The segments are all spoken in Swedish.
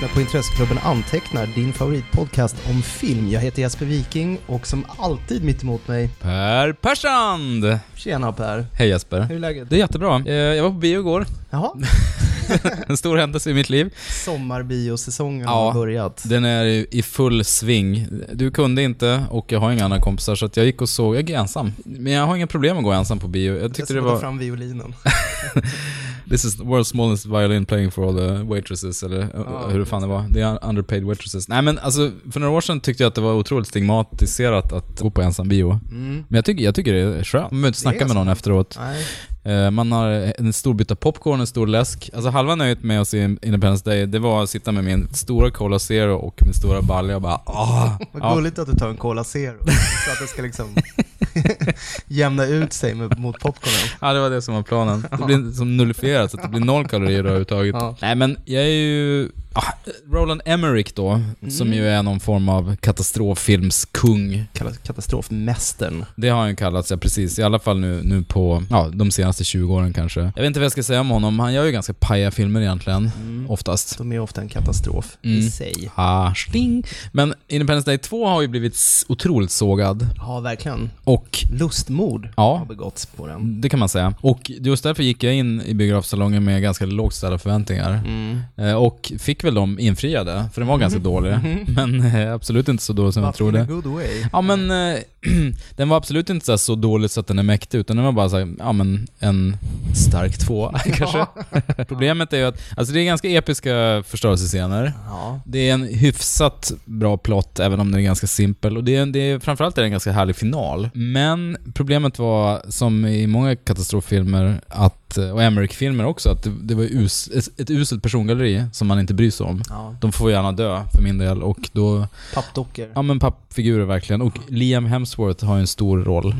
Lyssnar på Intresseklubben Antecknar, din favoritpodcast om film. Jag heter Jesper Viking och som alltid mitt emot mig, Per Persand! tjena Per. Hej Jesper. Hur är läget? Det är jättebra. Eh, Jag var på bio igår. Jaha, En stor händelse i mitt liv. sommarbiosäsongen Ja. har börjat. Den är i full sving. Du kunde inte och jag har inga andra kompisar så att jag gick och såg, jag är ensam. Men jag har inga problem att gå ensam på bio. Jag tyckte det jag ta var, fram violinen. this is the world's smallest violin playing for all the waitresses, eller Ja, hur fan det var. Det är underpaid waitresses. Nej men alltså, för några år sedan tyckte jag att det var otroligt stigmatiserat att gå på ensam bio. Mm. Men jag tycker, jag tycker det är skönt. Man behöver inte snacka med någon efteråt. Nej. Eh, Man har en stor bytta popcorn, en stor läsk. Alltså halva nöjet med att se Independence Day, det var att sitta med min stora Cola Zero och min stora balja och bara ah. Vad Ja. gulligt att du tar en Cola Zero, så att det ska liksom jämna ut sig med, mot popcornen. ja, det var det som var planen. Det blir som nullifierat, så att det blir noll kalorier överhuvudtaget. Ja. Nej men jag är ju... Ah, Roland Emmerich då, som ju är någon form av katastroffilmskung. Kallas katastrofmästern. Det har han ju kallats, ja precis. I alla fall nu, nu på, ja, de senaste 20 åren kanske. Jag vet inte vad jag ska säga om honom. Han gör ju ganska paja filmer egentligen, oftast. De är ofta en katastrof Mm. i sig. Ah, sting. Men Independence Day 2 har ju blivit otroligt sågad. Ja, verkligen. Och Lustmord Ja. har begåtts på den. det kan man säga. Och just därför gick jag in i biografsalongen med ganska lågt ställda förväntningar. Mm. Eh, Och fick väl dem infriade, för den var ganska dålig. Men eh, absolut inte så dålig som jag But in a trodde. good way. Ja men, eh, den var absolut inte så, här så dålig så att den är mäktig, utan den var bara så här, ja men en stark två kanske. Problemet är ju att, alltså det är ganska episka förstörelsescener. Ja. Det är en hyfsat bra plott, även om den är ganska simpel. Och det är, det är, framförallt är det en ganska härlig final. Men problemet var, som i många katastroffilmer, att, och Emmerich-filmer också, att det, det var us, ett, ett uselt persongalleri som man inte bryr sig om. ja. De får gärna dö, för min del. Och då, Pappdockor. ja men pappfigurer verkligen. Och Liam Hemsworth har ju en stor roll.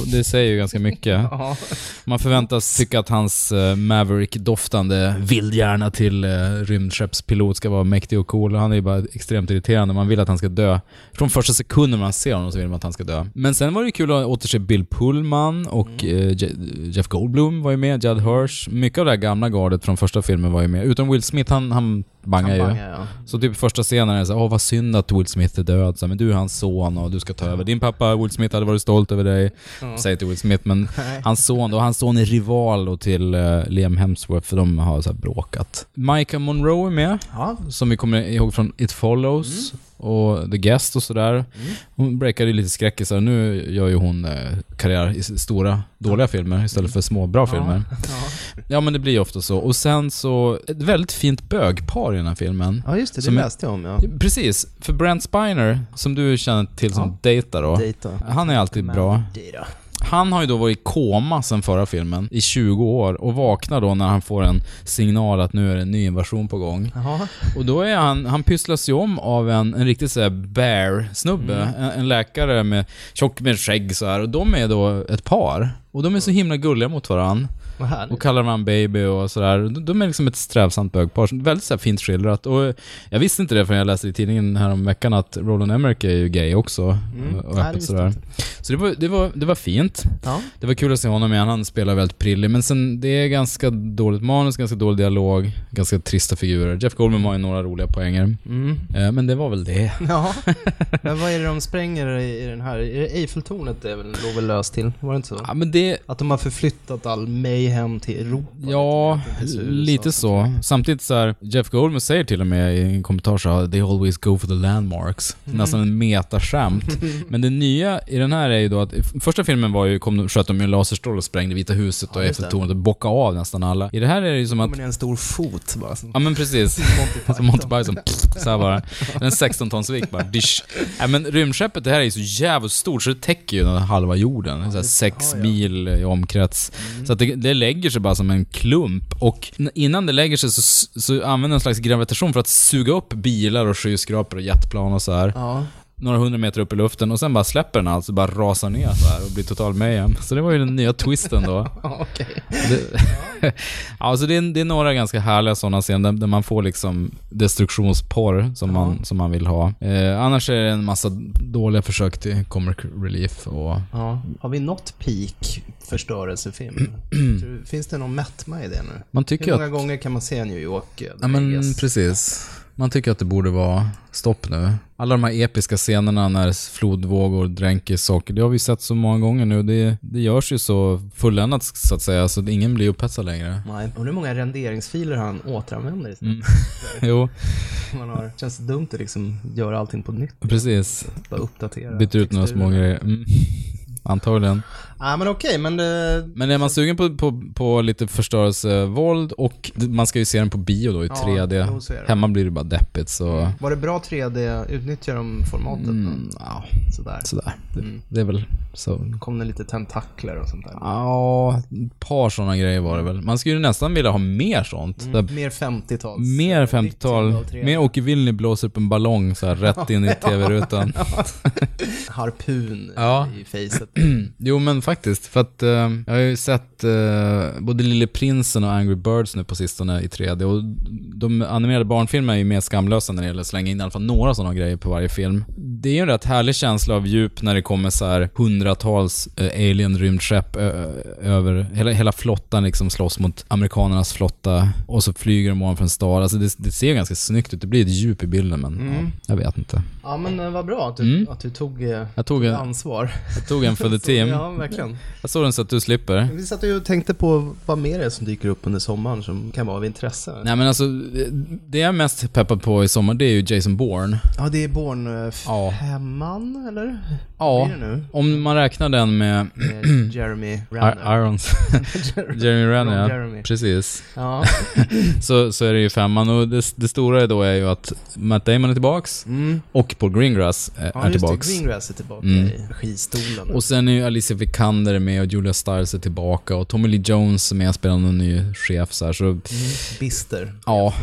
Och det säger ju ganska mycket. Man förväntas tycka att hans uh, Maverick-doftande vildhjärna till uh, rymdskeppspilot ska vara mäktig och cool. Han är ju bara extremt irriterande. Man vill att han ska dö. Från första sekunden man ser honom så vill man att han ska dö. Men sen var det ju kul att återse Bill Pullman och eh, Je- Jeff Goldblum var ju med, Judd Hirsch. Mycket av det här gamla gardet från första filmen var ju med. Utom Will Smith, han, han bangar ju. Ja. Så typ första scenen är så åh vad synd att Will Smith är död, så, men du är hans son och du ska ta över. Din pappa Will Smith hade varit stolt över dig, Ja. säger till Will Smith, men Nej. hans son då, hans son är rival då till eh, Liam Hemsworth, för de har så bråkat. Micah Monroe är med, Ja. som vi kommer ihåg från It Follows och The Guest och sådär. Hon breakade lite skräckisar, nu gör ju hon eh, karriär i stora, dåliga filmer istället för små, bra filmer. Ja. Ja men det blir ju ofta så. Och sen så, ett väldigt fint bögpar i den här filmen. ja, just det. Det läste jag om, ja. Precis, för Brent Spiner, som du känner till som Ja. dejtar då. Data. Han är alltid bra. Data. Han har ju då varit i koma sen förra filmen i 20 år och vaknar då när han får en signal att nu är det en ny invasion på gång. Jaha. Och då är han, han pysslas ju om av en, en riktig såhär bear-snubbe. En, en läkare med tjock med skägg så här och de är då ett par. Och de är så himla gulliga mot varandra. Och kallar varandra baby och sådär. De- De är liksom ett strävsamt bögpar. Väldigt så fint skildrat. Och jag visste inte det förrän jag läste i tidningen här om veckan att Roland Emmerich är ju gay också. Mm. Och öppet sådär. inte. Så det var, det, var, det var fint. Ja. Det var kul att se honom igen. Han spelar väldigt prillig. Men sen, det är ganska dåligt manus, ganska dålig dialog, ganska trista figurer. Jeff Goldblum har ju några roliga poänger. Mm. Eh, Men det var väl det. Ja. Men vad är det de spränger i, i den här? Är det Eiffeltornet det är väl, låg väl löst till? Var det inte så? Ja, men det... Att de har förflyttat all mayhem till Europa? Ja, lite, till USA. lite så. Samtidigt så här, Jeff Goldblum säger till och med i en kommentar så they always go for the landmarks. Mm. Nästan en metaskämt. Men det nya i den här är ju då att, första filmen var ju, kom, sköt de ju en laserstråle och sprängde Vita huset Ja, och. Eiffeltornet och bockade av nästan alla. I det här är det ju som att, det en stor fot bara? Som ja men precis. Som Monty Python, så bara. En 16 tons vikt bara, dish. Ja, men rymdskeppet det här är ju så jävligt stort så det täcker ju den halva jorden. Så här sex ja, ja. mil i omkrets. Så att det, det lägger sig bara som en klump. Och innan det lägger sig så, så använder en slags gravitation för att suga upp bilar och skyskrapor och jetplan och så här. Ja. Några hundra meter upp i luften och sen bara släpper den alltså, bara rasar ner så här och blir total mayhem. Så det var ju den nya twisten då. Okej. Det, ja, så det är, det är några ganska härliga sådana scener där, man får liksom destruktionsporr som, man, som man vill ha. Eh, annars är det en massa dåliga försök till comic relief och... Ja. Har vi nått peak förstörelsefilm? Finns det någon mätma i det nu? Man Hur tycker många att... gånger kan man se New York? eh, Ja men precis. Man tycker att det borde vara stopp nu. Alla de här episka scenerna när flodvågor dränker saker, det har vi sett så många gånger nu. Det, det görs ju så fulländat så att säga, så att ingen blir upphetsad längre. Nej. Och hur många renderingsfiler han återanvänder istället. Mm. Jo, Man har, känns dumt att liksom göra allting på nytt. precis. Bara uppdatera. Byter ut några små grejer. Mm. Antagligen. Ja men okej, men det... Men är man sugen på, på, på lite förstörelsevåld och man ska ju se den på bio då i Ja, 3D. jo, så är det. Hemma blir det bara deppigt så... Var det bra 3D? Utnyttjar de formatet? Mm, ja, Sådär. sådär. Det, Mm. det är väl så. Kom det lite tentakler och sånt där? Ja, ett par sådana grejer var det väl. Man skulle ju nästan vilja ha mer sånt. Mm. Där, Mer 50-tals. mer 50-tal. 90-tal, Mer Åke Wilny blåser upp en ballong så här rätt in i tv-rutan. Harpun Ja. i facet. Jo men faktiskt, för att eh, jag har ju sett eh, både Lille Prinsen och Angry Birds nu på sistone i 3D och de animerade barnfilmerna är ju mer skamlösa när det gäller att slänga in i alla fall några sådana grejer på varje film. Det är ju en rätt härlig känsla av djup när det kommer så här hundratals eh, alien-rymdskepp ö- över, hela, hela flottan liksom slåss mot amerikanernas flotta och så flyger de ovanför en stad. Alltså det, det ser ganska snyggt ut, det blir ett djup i bilden men ja, Mm. jag vet inte. Ja men eh, vad bra att du, Mm. att du tog eh, Jag tog ansvar. jag tog en för the team. Ja, verkligen. Jag såg den så att du slipper. Vi satt och tänkte på vad mer det är som dyker upp under sommaren som kan vara av intresse. Nej men alltså, det jag är mest peppad på i sommar det är ju Jason Bourne. Ja, det är Born eh, Ja. eller? Ja, om man räknar den med Med Jeremy Renner. Ir- Irons. Jeremy Renner, ja. Jeremy. Precis. Ja. Så, så är det ju femman och det, det stora då är ju att Matt Damon är tillbaks Mm. och Paul Greengrass är, Ja, är just tillbaks. det. Greengrass är tillbaka Mm. i registolen. Och sen är ju Alicia Vikander med och Julia Stiles är tillbaka och Tommy Lee Jones är med och spelar någon ny chef så här, så mm. Bister. Ja.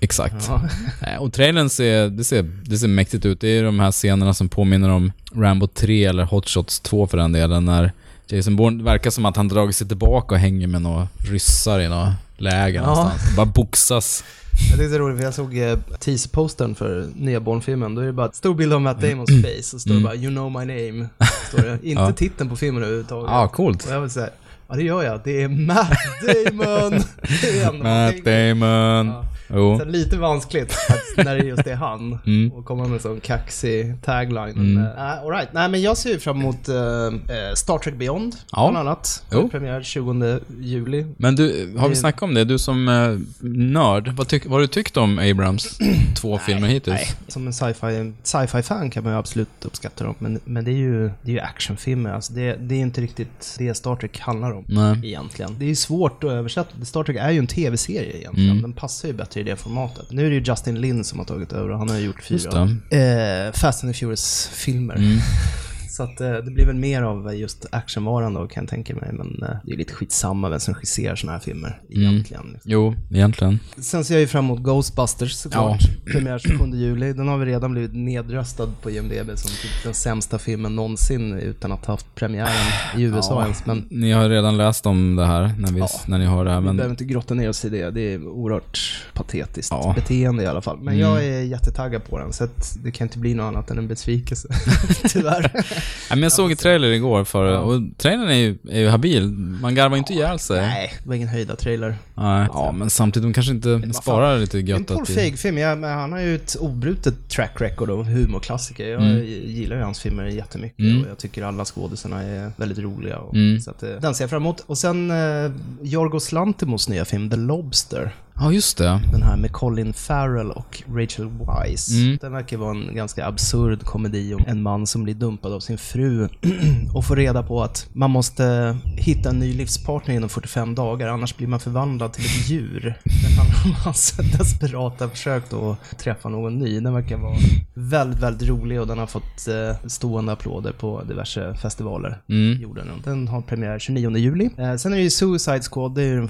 exakt. Ja. Nej, Och trailern ser, det ser, det ser mäktigt ut. Det är de här scenerna som påminner om Rambo 3 eller Hot Shots 2 för den delen, när Jason Bourne verkar som att han dragit sig tillbaka och hänger med några ryssar i några läger Ja. någonstans. Bara boxas. Jag tyckte det är roligt för jag såg eh, teaserpostern för nya Bourne-filmen. Då är det bara en stor bild av Matt Damons face och står det Mm. bara “You know my name”. Står det. Inte Ja. titeln på filmen överhuvudtaget. Ja, ah, coolt. Och jag vill säga, ja det gör jag. Det är Matt Damon! det är ändå Matt. Damon. Ja. Jo. Så lite vanskligt att, när det just är han Mm. och komma med en sån kaxig tagline. Mm. Men, äh, all right. Nej, men jag ser ju fram emot eh, eh, Star Trek Beyond, Ja. bland annat. Jo. Premiär 20 juli. Men du, har vi snackat om det? Du som eh, nörd, vad, tyck, vad har du tyckt om Abrams två filmer hittills? Nej, som en sci-fi, sci-fi-fan kan man ju absolut uppskatta dem. Men, men det är ju, det är ju actionfilmer. Alltså det, det är inte riktigt det Star Trek handlar om. Nej. Egentligen. Det är ju svårt att översätta. Star Trek är ju en tv-serie egentligen. Mm. Den passar ju bättre i det formatet. Nu är det ju Justin Lin som har tagit över och han har gjort fyra eh, Fast and the Furious-filmer. Mm. Så att eh, det blir väl mer av just actionvaran då kan jag tänka mig. Men eh, det är lite skitsamma vem som regisserar såna här filmer Mm. egentligen. Liksom. Jo, egentligen. Sen ser jag ju fram emot Ghostbusters såklart. Premiär 27 juli. Den har väl redan blivit nedröstad på IMDB som typ den sämsta filmen någonsin utan att ha haft premiären i USA Ja. ens. Men Ni har redan läst om det här när, vi, Ja. när ni hör det här, vi men behöver inte grotta ner oss i det. Det är oerhört patetiskt Ja. beteende i alla fall. Men Mm. jag är jättetaggad på den så det kan inte bli något annat än en besvikelse. Tyvärr. Nej, men jag såg en trailer igår för och trailern är ju, är ju habil. Man garvar inte ihjäl sig. Nej, det var ingen höjda trailer. Nej. Ja, men samtidigt, de kanske inte sparar lite En gött Paul att... Feig-film, ja, men han har ju ett obrutet track record av humorklassiker. Jag Mm. gillar ju hans filmer jättemycket Mm. och jag tycker alla skådisarna är väldigt roliga. Och, Mm. Så att, eh, den ser jag fram emot. Och sen eh, Jorgos Lantimos nya film The Lobster. Ja, just det. Den här med Colin Farrell och Rachel Weisz. Mm. Den verkar vara en ganska absurd komedi om en man som blir dumpad av sin fru och får reda på att man måste hitta en ny livspartner inom 45 dagar, annars blir man förvandlad till ett djur. Den handlar om hans desperata försök då att träffa någon ny. Den verkar vara väldigt, väldigt rolig och den har fått eh, stående applåder på diverse festivaler. Mm. Gjorde den. den har premiär 29 juli. Eh, sen är det ju Suicide Squad, det är ju de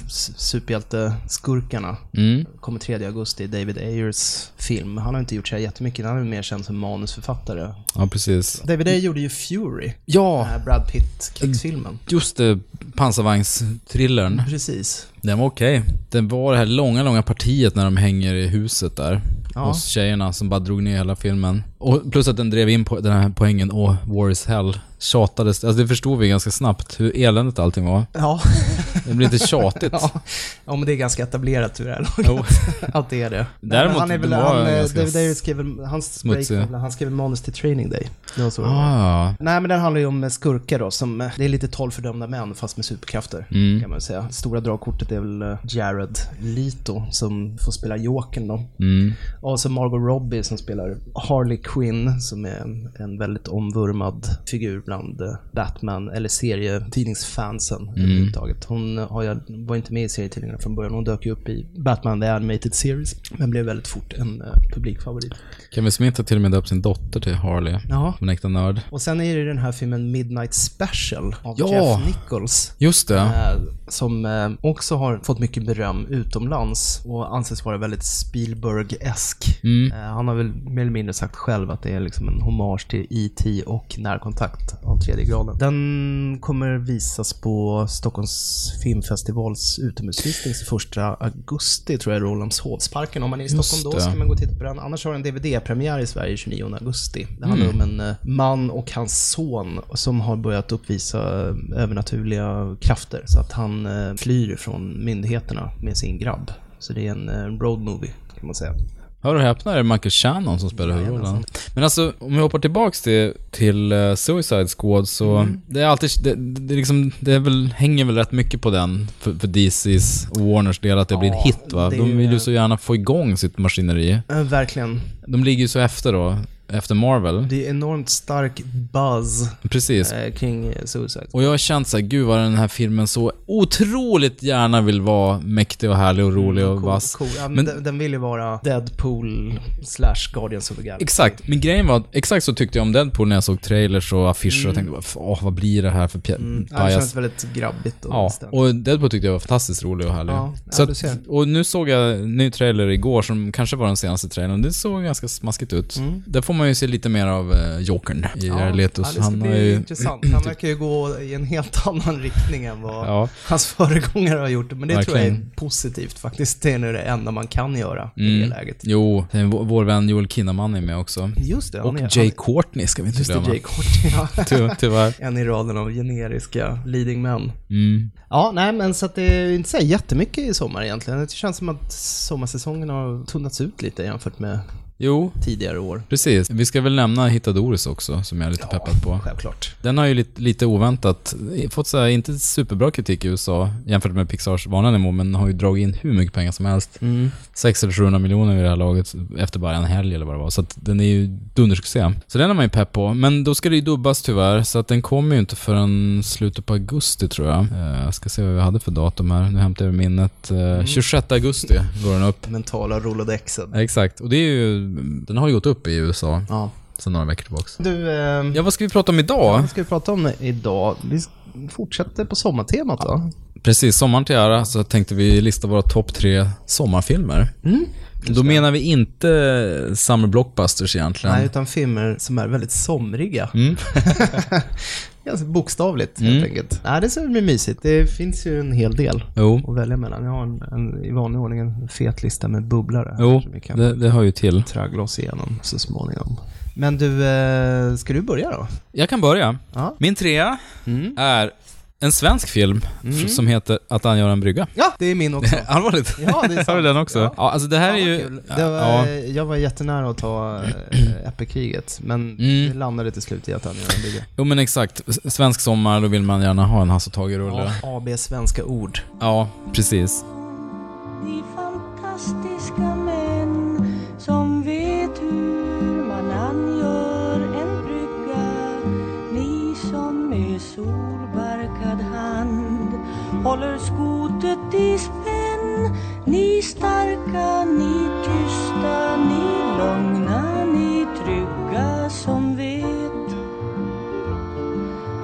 Mm. Kommer 3 augusti, David Ayers film. Han har inte gjort så här jättemycket, han är mer känd som manusförfattare. Ja, precis. David Ayer gjorde ju Fury, den Ja, här Brad Pitt-krigsfilmen. just det. Pansarvagnstrillern. Precis. Den var okej. Det var det här långa, långa partiet när de hänger i huset där. Ja. Hos tjejerna som bara drog ner hela filmen. Och plus att den drev in på den här poängen, åh, war is hell. Tjatades, alltså det förstod vi ganska snabbt hur eländigt allting var. Ja. Det blir inte tjatigt. ja. ja, men det är ganska etablerat ur det här laget. Att det är det. Däremot, han är väl, han, eh, David David hans break, han skrev manus till Training Day. Det var så. Ah, Nej men den handlar ju om skurkar då, som, eh, det är lite tolv fördömda män fast med superkrafter. Mm. Kan man säga. Stora dragkortet är väl eh, Jared Leto som får spela Jokern då. mm. Och så Margot Robbie som spelar Harley Quinn som är en, en väldigt omvurmad figur bland eh, Batman eller serietidningsfansen överhuvudtaget. Hon eh, har, var inte med i serietidningarna från början. Hon dök ju upp i Batman The Animated Series men blev väldigt fort en eh, publikfavorit. Kevin Smith har till och med döpt sin dotter till Harley. Ja. Som en äkta nörd. Och sen är det den här filmen Midnight Special av Ja. Jeff Nichols. Just det. Eh, som eh, också har fått mycket beröm utomlands och anses vara väldigt Spielberg-esk. Mm. Eh, han har väl mer eller mindre sagt själv att det är liksom en hommage till E.T. och Närkontakt av tredje graden. Den kommer visas på Stockholms filmfestivals utomhusvisning 1 augusti tror jag, i Rålambshovsparken. Om man är i Stockholm då ska man gå och titta på den. Annars har den DVD-premiär i Sverige 29 augusti. Det handlar Mm. om en eh, man och hans son som har börjat uppvisa eh, övernaturliga krafter. Så att han eh, flyr från myndigheterna med sin grabb. Så det är en road movie kan man säga. Hör och häpna är det Michael Shannon som spelar huvudrollen. Jajamensan. Men alltså, om vi hoppar tillbaks till, till eh, Suicide Squad så, Mm. det är alltid, det, det, är liksom, det är väl, hänger väl rätt mycket på den för, för DC's och Warners del att det blir en Ja, hit va? är De vill ju så gärna få igång sitt maskineri. Verkligen. De ligger ju så efter då, efter Marvel. Det är enormt stark buzz Precis. eh, kring eh, Suicide. Och jag har känt såhär, gud vad den här filmen så otroligt gärna vill vara mäktig och härlig och rolig och vass. cool. Ja, men Men- den, den vill ju vara Deadpool slash Guardians of the Galaxy. Exakt, men grejen var att exakt så tyckte jag om Deadpool när jag såg trailers och affischer och tänkte bara, åh vad blir det här för pjä- Mm. Ja, det pajas? känns väldigt grabbigt och Ja, bestämt. och Deadpool tyckte jag var fantastiskt rolig och härlig. Ja, ja, så du att, och nu såg jag en ny trailer igår som kanske var den senaste trailern. Det såg ganska smaskigt ut. Mm. Där får man ju se lite mer av uh, Jokern i Jared Leto. ja, det ska han bli ju... intressant. Han verkar ju gå i en helt annan riktning än vad Ja, hans föregångare har gjort. Men det tror jag är Verkligen. positivt faktiskt. Det är nog det enda man kan göra i det Mm. läget. jo, vår, vän Joel Kinnaman är med också. Just det. Och är- Jay han- Courtney ska vi inte Just det, glömma. Jay Courtney. Ja. Ty, tyvärr. En i raden av generiska leading men. Mm. Ja, nej men så att det är inte så jättemycket i sommar egentligen. Det känns som att sommarsäsongen har tunnats ut lite jämfört med Jo, tidigare år. precis. Vi ska väl nämna Hitta Doris också, som jag är lite peppad på. Självklart. Den har ju lite, lite oväntat fått så här, inte superbra kritik i USA jämfört med Pixars vanliga nivå, men har ju dragit in hur mycket pengar som helst. Mm. 600 eller 700 miljoner vid det här laget efter bara en helg eller vad det var. Så att den är ju dundersuccé. Så den är man ju pepp på. Men då ska det ju dubbas tyvärr, så att den kommer ju inte förrän slutet på augusti tror jag. Eh, Jag ska se vad vi hade för datum här. Nu hämtar jag minnet. Eh, 26 augusti går den upp. Mentala rolodexen. Exakt. Och det är ju, den har ju gått upp i USA Ja. sedan några veckor tillbaks. Du, ehm, Ja, vad ska vi prata om idag? vad ska vi prata om idag? Vi fortsätter på sommartemat då. Precis, sommaren till ära så tänkte vi lista våra topp tre sommarfilmer. Mm. Då menar vi inte summer blockbusters egentligen. Nej, utan filmer som är väldigt somriga. Mm. Ganska bokstavligt Mm. helt enkelt. Nej, det ska bli mysigt. Det finns ju en hel del Jo, att välja mellan. Jag har en, en, i vanlig ordning en fet lista med bubblare. jo som vi kan det, det hör ju till. traggla oss igenom så småningom. Men du, eh, ska du börja då? Jag kan börja. Ja. Min trea Mm. är en svensk film Mm. som heter Att angöra en brygga. Ja, det är min också. Allvarligt? Ja, det är sant. Har du den också? Ja. Ja, alltså det här Fan, är ju... kul. Det var, ja. Jag var jättenära att ta Äppelkriget, men Mm. det landade till slut i att han gör en bygga. Jo men exakt. Svensk sommar, då vill man gärna ha en Hasse och Tage-rulle. Ja, AB Svenska Ord. Ja, precis. Fantastiska håller skotet i spänn. Ni starka, ni tysta, ni lugna, ni trygga som vet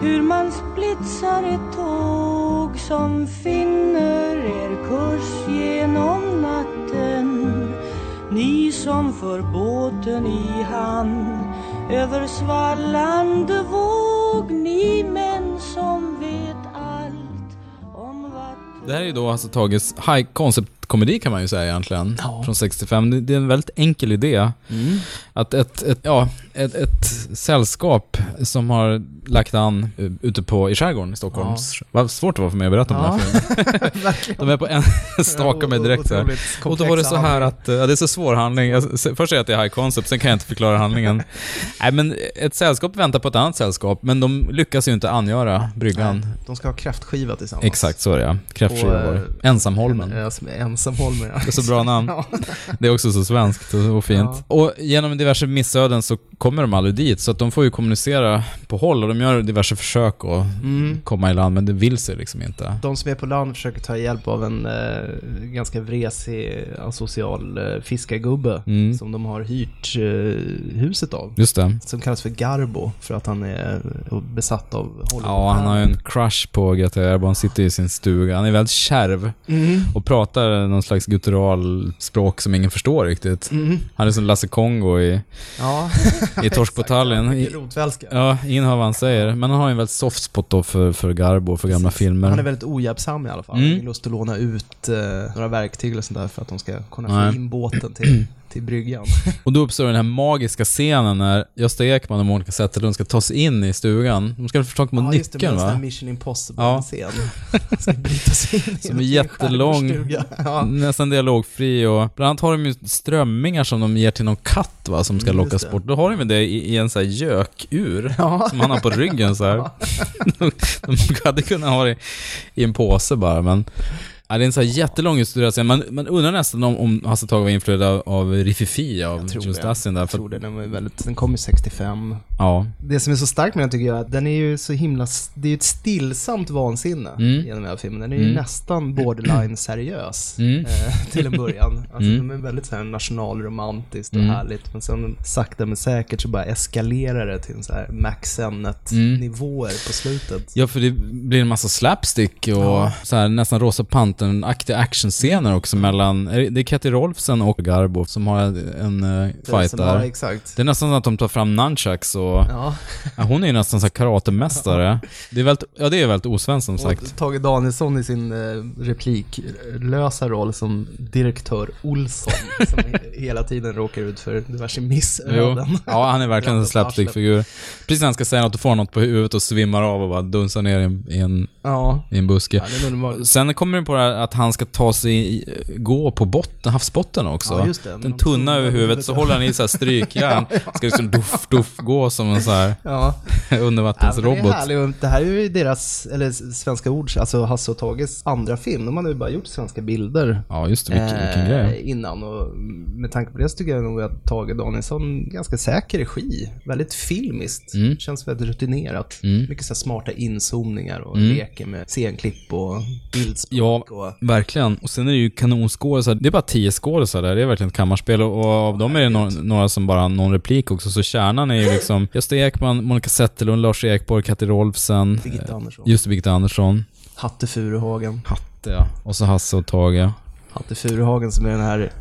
hur man splitsar ett tåg som finner er kurs genom natten. Ni som för båten i hamn över svallande våg Ni män som det här är ju då alltså Tages high concept kultkomedi kan man ju säga egentligen. Ja. Från 65. Det, det är en väldigt enkel idé. Mm. Att ett, ett, ja, ett, ett sällskap som har lagt an eh, ute på, i skärgården i Stockholm. Vad svårt det var för mig att berätta om Ja. den här filmen. De är på en, stakar mig direkt här. Och då var det så här att, eh, ja, det är så svår handling. Jag, först säger jag att det är high concept, sen kan jag inte förklara handlingen. Nej men ett sällskap väntar på ett annat sällskap, men de lyckas ju inte angöra bryggan. Nej, De ska ha kräftskiva tillsammans. Exakt så är det ja. Kräftskiva Och, var det. eh, Ensamholmen. Ja, ensamholmen. Ja. Det är så bra namn. Ja. Det är också så svenskt och, och fint. Ja. Och genom diverse missöden så kommer de aldrig dit, så att de får ju kommunicera på håll och de gör diverse försök att Mm. komma i land, men det vill sig liksom inte. De som är på land försöker ta hjälp av en eh, ganska vresig asocial eh, fiskargubbe Mm. som de har hyrt eh, huset av. Just det. Som kallas för Garbo för att han är eh, besatt av Hollywood. Ja, han har ju en crush på GTA Erbo. Han sitter i sin stuga. Han är väldigt kärv Mm. och pratar någon slags gutturalspråk som ingen förstår riktigt. Mm. Han är som Lasse Kongo i, Ja. i Torsk på Tallinn. Ja, ingen hör vad han säger. Men han har ju en väldigt soft spot då för, för Garbo, för gamla filmer. Han är väldigt ohjälpsam i alla fall. Mm. Han ingen lust att låna ut eh, några verktyg eller sånt där för att de ska kunna få in båten till, till bryggan. Och då uppstår den här magiska scenen när Gösta Ekman och Monica Zetterlund ska ta sig in i stugan. De ska få tag på ja, just det, nyckeln sån här va? Mission Ja. Impossible-scen. Ska bryta sig in Som är jättelång. Ja. Nästan dialogfri och bland annat har de ju strömmingar som de ger till någon katt va, som ska Mm, just lockas det. bort. Då har de ju det i, i en sån här gökur Ja. som han har på ryggen så här. de, de hade kunnat ha det i en påse bara men Ja, det är en så här jättelång historia sen. Man, man undrar nästan om, om Hasse Tage var influerad av, av Riffifi, av det. Dassin där. Jag För, tror det. Den, var väldigt, den kom ju 65. ja. Det som är så starkt med den tycker jag är att den är ju så himla, det är ju ett stillsamt vansinne Mm. genom den här filmen. Den är ju Mm. nästan borderline seriös Mm. eh, till en början. Alltså Mm. de är väldigt så här nationalromantiskt och Mm. härligt. Men sen sakta men säkert så bara eskalerar det till en så här Max Mm. nivåer på slutet. Ja, för det blir en massa slapstick och Ja. så här, nästan Rosa Pantern-aktiga actionscener också mellan, det- är Katty Rolfsen och Garbo som har en uh, fight som har- där. exakt. Det är nästan så att de tar fram nunchucks och Ja, ja, hon är ju nästan så karatemästare. Det är väldigt, ja det är väldigt osvenskt som sagt. och Tage Danielsson i sin eh, repliklösa roll som direktör Olsson som he- hela tiden råkar ut för diverse missöden. Ja, han är verkligen en Blandat slapstick-figur. Precis när han ska säga något och får något på huvudet och svimmar av och bara dunsar ner i en, i en, Ja, i en buske. ja. Sen kommer det på det här att han ska ta sig, gå på botten, havsbotten också. Ja, just det. Den tunna över huvudet, så håller han i så här strykjärn. Ska liksom duff, duff gå som en så här Ja. Ja, det är undervattensrobot. härligt. Och Det här är ju deras, eller Svenska Ords, alltså Hasse och Tages andra film. De hade ju bara gjort svenska bilder Ja, just det. Vilken, vilken eh, grej. innan. Och med tanke på det så tycker jag nog att Tage Danielsson, ganska säker regi. Väldigt filmiskt. Mm. Känns väldigt rutinerat. Mm. Mycket så smarta inzoomningar och Mm. leker med scenklipp och bildspråk. Ja, Och, verkligen. Och sen är det ju kanonskådisar. Det är bara tio skådisar där. Det är verkligen ett kammarspel. Och, av dem är det några, några som bara har någon replik också. Så kärnan är ju liksom Gösta Ekman, Monica Zetterlund, Lars Ekborg, Katty Rolfsen. Birgitta Andersson. Just Birgitta Andersson. Hatte Furuhagen. Hatte, ja. Och så Hasse och Tage. Hatte Furuhagen som är den här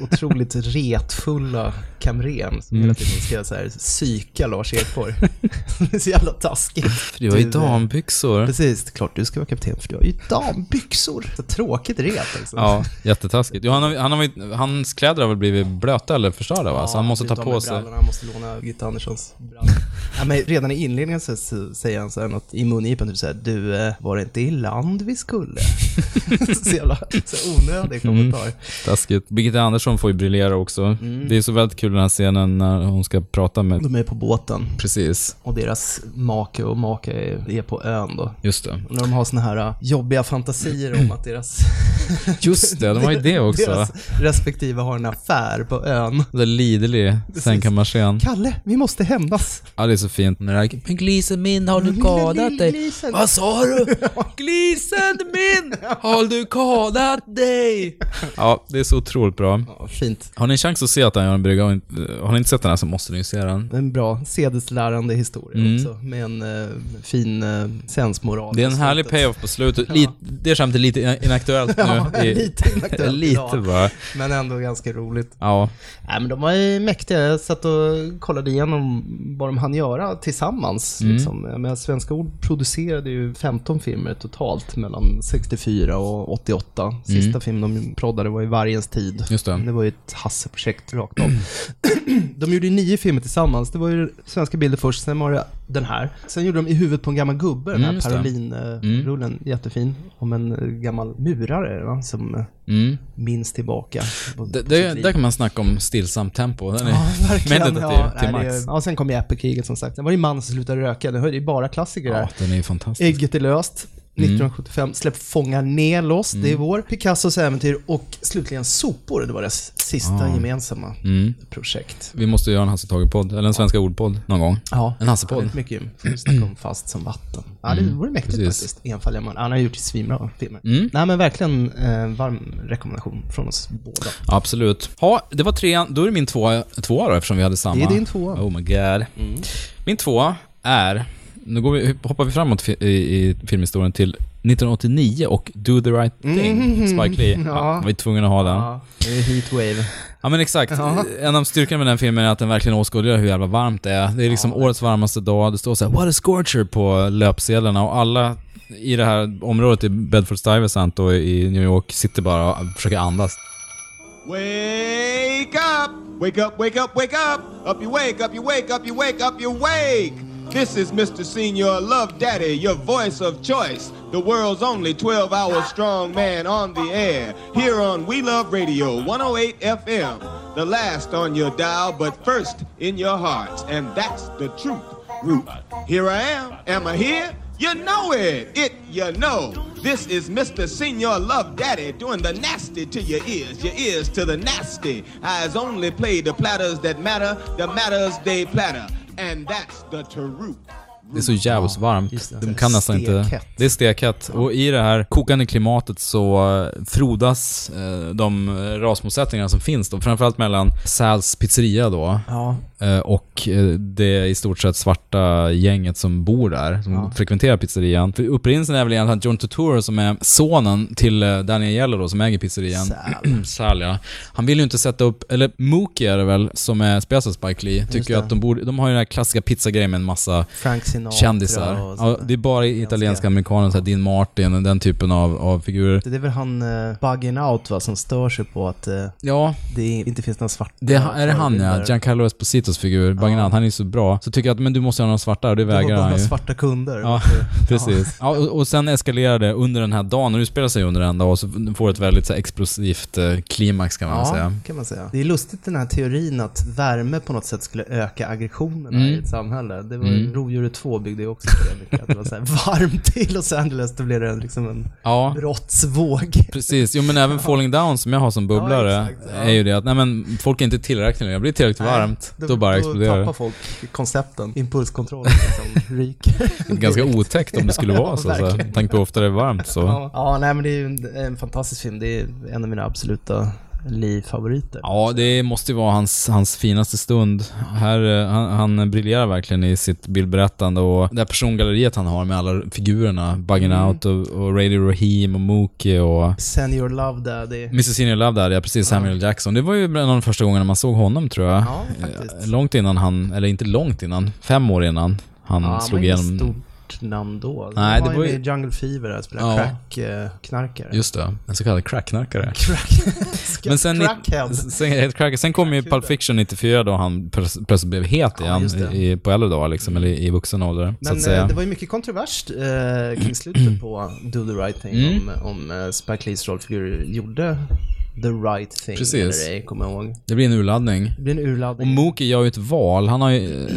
otroligt retfulla kamren som Mm. hela tiden ska så här psyka Lars Ekborg. det är så jävla taskigt. För det var ju Du, eh, dambyxor. Precis, klart du ska vara kapten för du har ju dambyxor. Så tråkigt ret liksom. Ja, jättetaskigt. Jo, han har, han har, hans kläder har väl blivit blöta eller förstörda va? så han måste ta på sig... brallorna, Han måste låna Gitta Anderssons brallor. Ja, men redan i inledningen så, så säger han så här något i mungipan, typ såhär, du, eh, var det inte i land vi skulle? så jävla så onödig Mm. kommentar. Taskigt. Birgitta Andersson får ju briljera också. Mm. Det är så väldigt kul den här scenen när hon ska prata med... De är på båten Precis. och deras make och maka är, är på ön då. Just det. Och när de har såna här uh, jobbiga fantasier om att deras, Just det, de har ju det också. deras respektive har en affär på ön. Det är liderlig sängkammarscen. Kalle, vi måste hämnas. Ja, det är så fint. När det här, Men glisen min, har du skadat dig? Glisen. Vad sa du? Glisen min, har du skadat dig? Ja, det är så otroligt bra. Ja, fint. Har ni en chans att se att han gör en brygga har ni inte sett den här så måste ni ju se den. En bra sedeslärande historia Mm. också, med en eh, fin uh, sensmoral. Det är en härlig payoff på slutet. Ja. Lite, det skämtet är lite inaktuellt nu. Ja, lite inaktuellt Lite idag, bara. Men ändå ganska roligt. Ja. Nej, men de var ju mäktiga. Jag satt och kollade igenom vad de hann göra tillsammans. Mm. Liksom. Menar, Svenska Ord producerade ju 15 filmer totalt mellan 64 och 88. Sista Mm. filmen de proddade var ju Vargens tid. Just det. Det var ju ett Hasse-projekt rakt av. de gjorde ju nio filmer tillsammans. Det var ju svenska bilder först, sen var det den här. Sen gjorde de I huvudet på en gammal gubbe, den Mm, här det. Parolin-rullen. Jättefin. Om en eh, gammal murare va? som eh, Mm. minns tillbaka. på- Det, på det, där kan man snacka om stillsamt tempo. Den är Ja, verkligen. meditativ Ja, till nej, det max. är- ja, sen kom ju Apple-kriget som sagt. Det var ju mannen som slutade röka. Det är ju bara klassiker där. Ja, den är fantastisk. Ägget är löst. 1975, Släpp fångar nedlåst, det är vår. Picassos äventyr och slutligen Sopor, det var deras sista Ja. gemensamma Mm. projekt. Vi måste göra en Hasse Tage-podd, eller en Svenska Ord-podd någon gång. Ja, En Hasse-podd. väldigt mycket. Snacka om fast som vatten. Ja, det vore mäktigt precis. faktiskt. Enfaldiga man. Han har gjort svinbra filmer. Mm. Nej, men verkligen eh, varm rekommendation från oss båda. Absolut. Ja, det var trean. Då är det min tvåa, tvåa då, eftersom vi hade samma. Det är din tvåa. Oh my god. Min tvåa är, nu går vi, hoppar vi framåt i, i filmhistorien till 1989 och Do the right thing, Spike Lee. Ja. Ja. var vi tvungna att ha den. Ja, det är Heatwave. Ja men exakt. Ja. En av styrkorna med den filmen är att den verkligen åskådliggör hur jävla varmt det är. Det är liksom årets varmaste dag, det står så här “What a scorcher” på löpsedlarna och alla i det här området i Bedford Stuyvesant och i New York sitter bara och försöker andas. Wake up! Wake up, wake up, wake up! Up you wake, up you wake, up you wake, up you wake! This is Mr. Senior Love Daddy, your voice of choice, the world's only 12 hour strong man on the air, here on We Love Radio 108 FM. The last on your dial, but first in your hearts, and that's the truth. Root. Here I am. Am I here? You know it. It you know. This is Mr. Senior Love Daddy doing the nasty to your ears, your ears to the nasty. Eyes only play the platters that matter, the matters they platter. And that's the truth. Det är så jävligt varmt. just det. De kan nästan inte... Det är stekhett. Och i det här kokande klimatet så eh, frodas eh, de rasmotsättningar som finns då. Framförallt mellan Sals pizzeria då Ja, eh, och det i stort sett svarta gänget som bor där, som Ja. frekventerar pizzerian. För upprinnelsen är väl egentligen att John Turturro som är sonen till Daniel Jello då, som äger pizzerian. Sal. Sal ja. Han vill ju inte sätta upp, eller Mookie är det väl, som är spelas av Spike Lee, tycker det. att de borde, de har ju den här klassiska pizzagrejen med en massa Frank Sinatra kändisar. och Ja, det är bara italienska amerikaner, här Dean Martin och den typen av, av figurer. Det är väl han uh, Bugging Out va, som stör sig på att eh, Ja, det inte finns några svarta det är det han ja. Giancarlo Espositos figur, Bagnat, han är så bra. Så tycker jag att men du måste ha några svarta och det vägrar han bara ju. svarta kunder. Ja, precis. Ja, och, och sen eskalerar det under den här dagen, och det spelar sig under en dag, och så får det ett väldigt så här, explosivt eh, klimax kan man Ja, säga. kan man säga. Det är lustigt den här teorin att värme på något sätt skulle öka aggressionerna Mm. i ett samhälle. Det var Mm. Rovdjuret 2 byggde ju också på det mycket. Att det var så här varmt i Los Angeles, då blev det liksom en Ja, brottsvåg. precis. Jo men även Falling Down som jag har som bubblare, Ja, exakt, ja. är ju det att nej men folk är inte tillräckligt nu. Jag blir tillräckligt varmt, då, bara exploderar Då tappar folk koncepten. Impulskontrollen liksom ryker. Ganska otäckt om det skulle vara så. så. Tänk på hur ofta det är varmt så. Ja, nej men det är ju en fantastisk film. Det är en av mina absoluta Lee-favoriter. Ja, det måste ju vara hans, hans finaste stund. Här, eh, han, han briljerar verkligen i sitt bildberättande och det här persongalleriet han har med alla figurerna. Bugging Mm. Out och, och Radio Raheem och Mookie och Send your love daddy. Mr. Senior Love där, ja precis, Samuel Jackson. Det var ju en av de första gångerna man såg honom tror jag. Ja, faktiskt. Eh, Långt innan han, eller inte långt innan, fem år innan han Ja, slog igenom. Namn då. Nej, det var ju med Jungle Fever där, spelade Ja. crack-knarkare. Just det, en så kallad cracknarkare. Crack. Men sen, Crackhead. sen, crack, sen kom ju Pulp Fiction 94 då han plöts- plötsligt blev het Ja, igen det. i, på äldre dagar liksom, eller i vuxen ålder. Men eh, det var ju mycket kontrovers eh, kring slutet på Do the right thing, Mm. om, om eh, Spike Lees rollfigur gjorde the right thing Precis. eller ej, kommer jag ihåg. Det blir en urladdning. Det blir en Och urladdning. Mookie gör ju ett val. Han har ju... eh,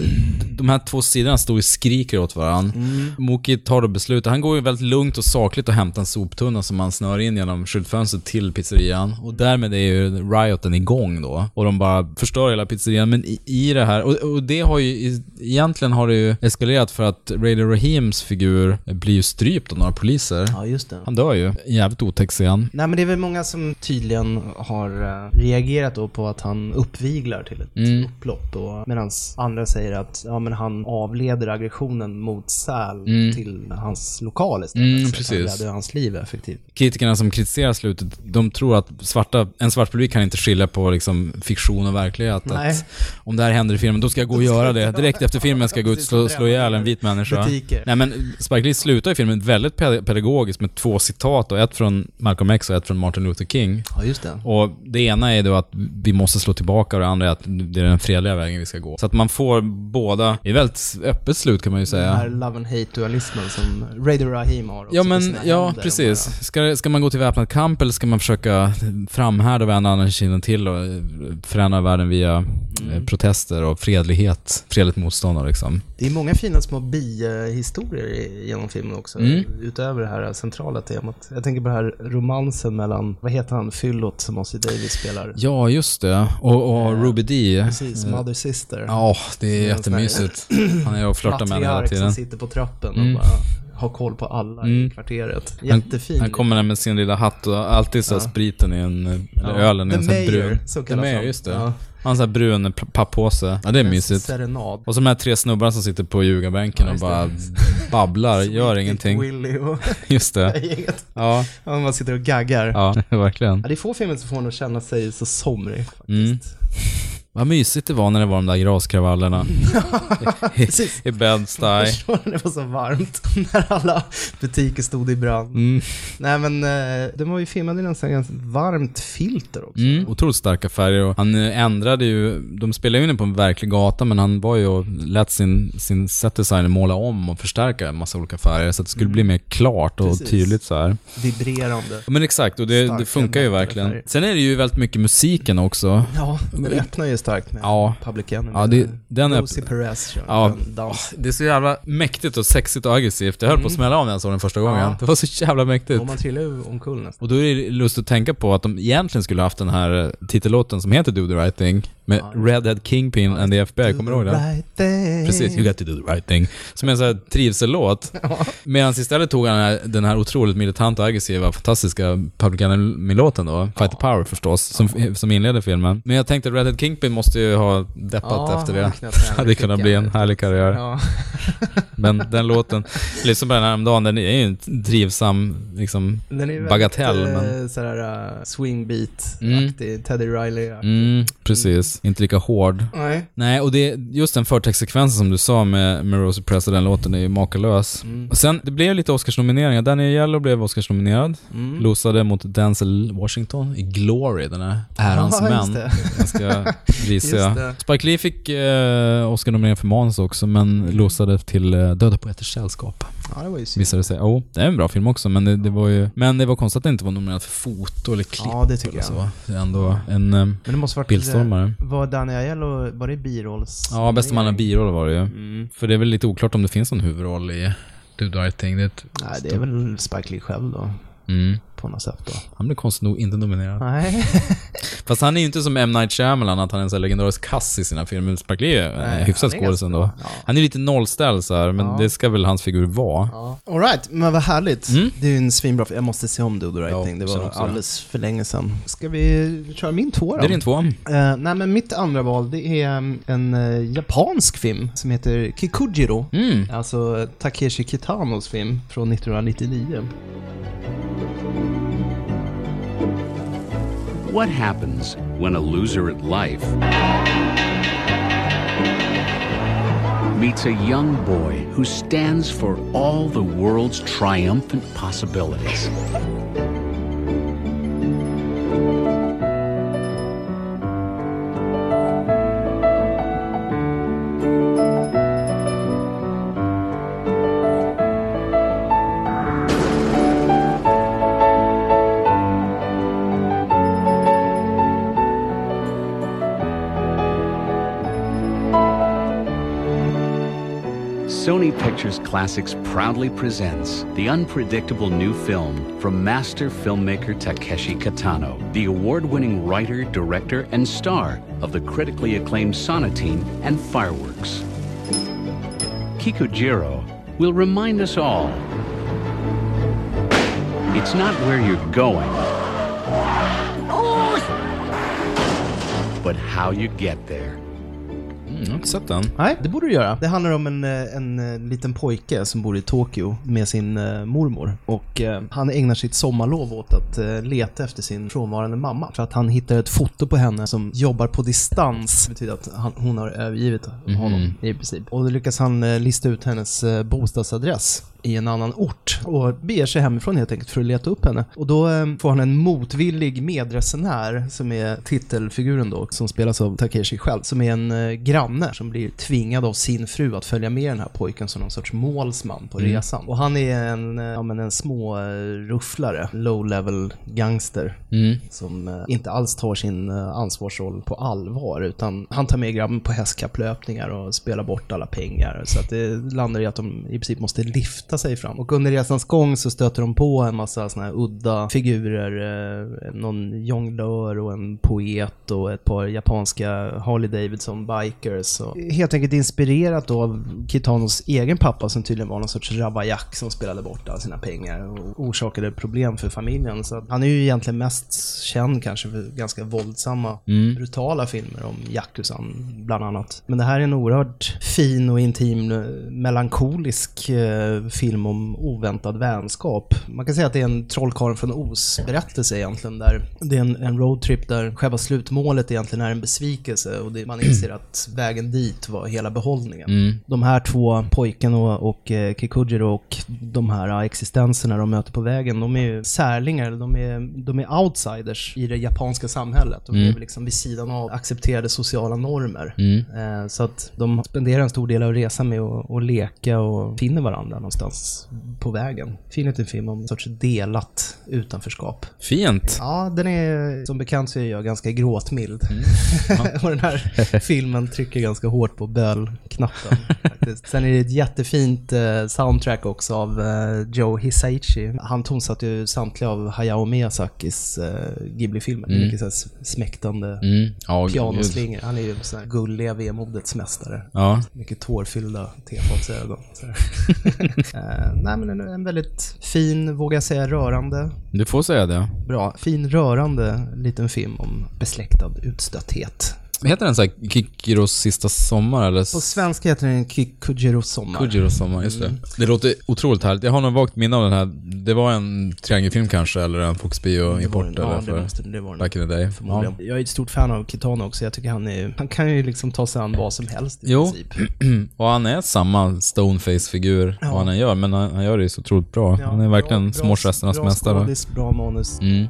De här två sidorna står och skriker åt varandra. Mm. Mookie tar då beslutet. Han går ju väldigt lugnt och sakligt och hämtar en soptunna som han snör in genom skyltfönstret till pizzerian. Och därmed är ju rioten igång då. Och de bara förstör hela pizzerian. Men i, i det här, och, och det har ju, egentligen har det ju eskalerat för att Radio Rahims figur blir ju strypt av några poliser. Ja, just det. Han dör ju. Jävligt otäck scen. Nej men det är väl många som tydligen publiken har eh, reagerat då på att han uppviglar till ett Mm. upplopp. Medan andra säger att ja, men han avleder aggressionen mot Sal till hans lokal istället. Mm, så precis. Han räddar hans liv effektivt. Kritikerna som kritiserar slutet, de tror att svarta, en svart publik kan inte skilja på liksom fiktion och verklighet. Att om det här händer i filmen, då ska jag gå och göra det. Direkt efter filmen ska jag gå ut och slå, slå ihjäl en vit människa. Butiker. Nej men Spike Lee slutar i filmen väldigt pe- pedagogiskt med två citat, och ett från Malcolm X och ett från Martin Luther King. Ja, just det. Och det ena är då att vi måste slå tillbaka och det andra är att det är den fredliga vägen vi ska gå. Så att man får båda, i väldigt öppet slut kan man ju Den här säga. love and hate-dualismen som Radio Rahim har också Ja men, ja precis. bara- Ska, ska man gå till väpnad kamp eller ska man försöka framhärda vända andra kinden till och eh, förändra världen via eh, protester och fredlighet, fredligt motstånd liksom. Det är många fina små bihistorier genom filmen också, Mm. utöver det här centrala temat. Jag tänker på den här romansen mellan, vad heter han, Fyllot som Ozzy Davis spelar? Ja, just det. Och, och Ruby D. Precis, Mother Sister. Ja, det är här- jättemysigt. Han är och flörtar med henne hela tiden. som sitter på trappen Mm. och bara har koll på alla i Mm. kvarteret. Han, Jättefin. han kommer där med sin lilla hatt och alltid så här Ja. spriten i en, eller Ja, ölen i The en sån här Mayor, brun. så kallas Mayor, han. just det. Ja. Han har en brun pappåse. Ja, det är En mysigt. Serenad. Och så de här tre snubbarna som sitter på ljugarbänken Ja, och bara babblar, gör ingenting. Willy och Just det. gänget. Ja, Ja, man sitter och gaggar. ja, verkligen. Ja, det är få filmer som får en att känna sig så somrig faktiskt. Mm. Vad mysigt det var när det var de där graskravallerna. I, i Bed-Stuy. Förstår du, det var så varmt när alla butiker stod i brand. Mm. Nej men eh, den var ju filmad i nästan ganska varmt filter också. Mm. Otroligt starka färger och han eh, ändrade ju, de spelade ju inne på en verklig gata men han var ju och lät sin, sin setdesigner måla om och förstärka en massa olika färger så att det skulle bli mer klart och Precis. tydligt så här. Vibrerande. Men exakt, och det, det funkar ju verkligen. färger. Sen är det ju väldigt mycket musiken också. Ja, den öppnar ju starkt med Ja. Public Enemy. Ja, det, den är... Perez kör Ja. dans. Det är så jävla mäktigt och sexigt och aggressivt. Jag höll på att smälla av när jag såg den första gången. Ja. Det var så jävla mäktigt. Och man trillar ju omkull nästan. Och då är det lustigt att tänka på att de egentligen skulle haft den här eh, titellåten som heter Do the right thing med Ja. Redhead Kingpin and the FBI, kommer du ihåg den? Right there. Precis, You got to do the right thing. Som är en sån här trivsellåt. Medan istället tog han den här, den här otroligt militanta, aggressiva, fantastiska Public Enemy-låten då. Fight the Power förstås, som, som inleder filmen. Men jag tänkte att Redhead Kingpin måste ju ha deppat Ja, efter det. Det hade kunnat bli en härlig karriär. Ja. Men den låten, liksom den här dagen, den är ju en trivsam, liksom, Den är Bagatell, väldigt, men- eh, sådär uh, swingbeat-aktig, Teddy Riley-aktig. mm, precis. Inte lika hård. Nej. Nej, och det, just den förtextsekvensen som du sa med, med Rosie Press och den låten är ju makalös. Mm. Och sen, det blev lite Oscarsnomineringar. Daniel Yellow blev Oscarsnominerad. Mm. Losade mot Denzel Washington i Glory, den här Ärans Ja, män. Ganska Just det. Spike Lee fick eh, Oscar-nominering för manus också, men losade till eh, Döda Poeters Sällskap. Ja, det var ju synd. Visade det sig. Oh, det är en bra film också, men det, det var ju... Men det var konstigt att det inte var nominerad för foto eller klipp Ja, det tycker eller jag. så. Det är ändå en eh, Men det måste varit... bildstormare. Var Daniel Aiello, var det birolls? Ja, bästa manliga biroll var det ju. Mm. För det är väl lite oklart om det finns någon huvudroll i Do the right thing. Det är ett Nej, det är väl Spike Lee själv då, mm. På något sätt då. Han blev konstigt nog inte nominerad. Nej. Fast han är ju inte som M. Night Shyamalan, att han är en här legendarisk kass i sina filmer. Spike Lee är Nej, hyfsad han är skådis ändå. Ja. Han är lite nollställd så här, men Ja. det ska väl hans figur vara. Ja. Alright, men vad härligt. Mm. Det är ju en svinbra Jag måste se om the right Ja. Det var också alldeles för länge sedan. Ska vi köra min två då? Det är din två. Eh, nej men mitt andra val, det är um, en eh, japansk film som heter Kikujiro. Mm. Alltså Takeshi Kitanos film från 1999. What happens when a loser at life meets a young boy who stands for all the world's triumphant possibilities? Sony Pictures Classics proudly presents the unpredictable new film from master filmmaker Takeshi Kitano, the award winning writer, director, and star of the critically acclaimed Sonatine and Fireworks. Kikujiro will remind us all it's not where you're going, oh. but how you get there. Mm, jag har inte sett den. Nej, det borde du göra. Det handlar om en, eh, en, eh, liten pojke som bor i Tokyo med sin eh, mormor. Och han ägnar sitt sommarlov åt att leta efter sin frånvarande mamma. För att han hittar ett foto på henne som jobbar på distans. Det betyder att han, hon har övergivit honom i princip. Och då lyckas han lista ut hennes bostadsadress i en annan ort och beger sig hemifrån helt enkelt för att leta upp henne. Och då eh, får han en motvillig medresenär som är titelfiguren då, som spelas av Takeshi själv, som är en eh, granne som blir tvingad av sin fru att följa med den här pojken som någon sorts målsman på resan. Och han är en, eh, ja, men en små rufflare, low level gangster Mm. som inte alls tar sin ansvarsroll på allvar utan han tar med grabben på hästkapplöpningar och spelar bort alla pengar. Så att det landar i att de i princip måste lifta sig fram. Och under resans gång så stöter de på en massa såna här udda figurer. Eh, någon jonglör och en poet och ett par japanska Harley Davidson bikers. Och helt enkelt inspirerat då av Kitanos egen pappa som tydligen var någon sorts rabajak som spelade bort alla sina pengar och orsakade problem för familjen. Så han är ju egentligen mest känd kanske för ganska våldsamma, brutala filmer om Yakuzan bland annat. Men det här är en oerhört fin och intim, eh, melankolisk eh, film om oväntad vänskap. Man kan säga att det är en Trollkarlen från Oz-berättelse egentligen, där det är en, en roadtrip där själva slutmålet egentligen är en besvikelse och det, man inser att vägen dit var hela behållningen. De här två, pojken och, och eh, Kikujiro och de här eh, existenserna de möter på vägen, de är ju särlingar, de är, de är outsiders i det japanska samhället. De lever liksom vid sidan av accepterade sociala normer. Eh, så att de spenderar en stor del av resan med att, att leka och finner varandra någonstans på vägen. Fin en film om en sorts delat utanförskap. Fint. Ja, den är, som bekant så är jag ganska gråtmild. och den här filmen trycker ganska hårt på bölknappen. faktiskt. Sen är det ett jättefint eh, soundtrack också av eh, Joe Hisaichi. Han tonsatte ju samtliga av Hayao Miyazakis eh, Ghibli-filmer. Mm. Mycket så smäktande Mm. Ja, gud. pianoslingor. Han är ju sån här gulliga vemodets mästare. Ja. Mycket tårfyllda tefatsögon. Eh, nej men en, en väldigt fin, vågar jag säga, rörande, Du får säga det. bra, fin, rörande liten film om besläktad utstötthet. Heter den så här Kikiros sista sommar eller? På svenska heter den Kikujiro sommar. Kujiros sommar, just det. Det låter otroligt härligt. Jag har nog vagt minne av den här. Det var en triangelfilm kanske, eller en Fox Bio-import den- ja, eller det för måste- det var back in the day. Förmodligen. Jag är ett stort fan av Kitano också. Jag tycker han är, han kan ju liksom ta sig an vad som helst i Jo. princip. Och han är samma stoneface-figur Ja. vad han än gör, men han, han gör det ju så otroligt bra. Ja, han är verkligen bra- smågesternas bra mästare. skådis, bra manus. Mm.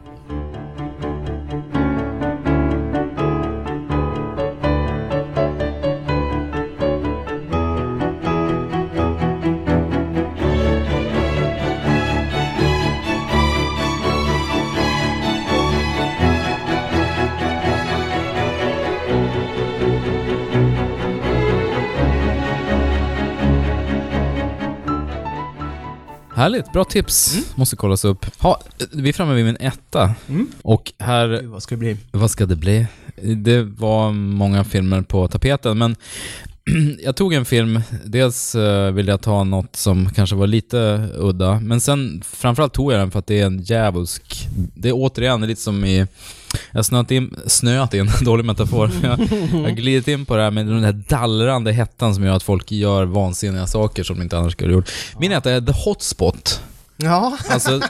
Härligt, bra tips. Mm. Måste kollas upp. Ha, vi är framme vid min etta. Och här Gud, vad ska det bli? Vad ska det bli? Det var många filmer på tapeten, men jag tog en film, dels eh, ville jag ta något som kanske var lite udda, men sen framförallt tog jag den för att det är en djävulsk... Det är återigen lite som i... Jag snöat in, snöat in, dålig metafor. Jag, har glidit in på det här med den här dallrande hettan som gör att folk gör vansinniga saker som de inte annars skulle gjort. Min etta är The Hotspot. Ja, Alltså,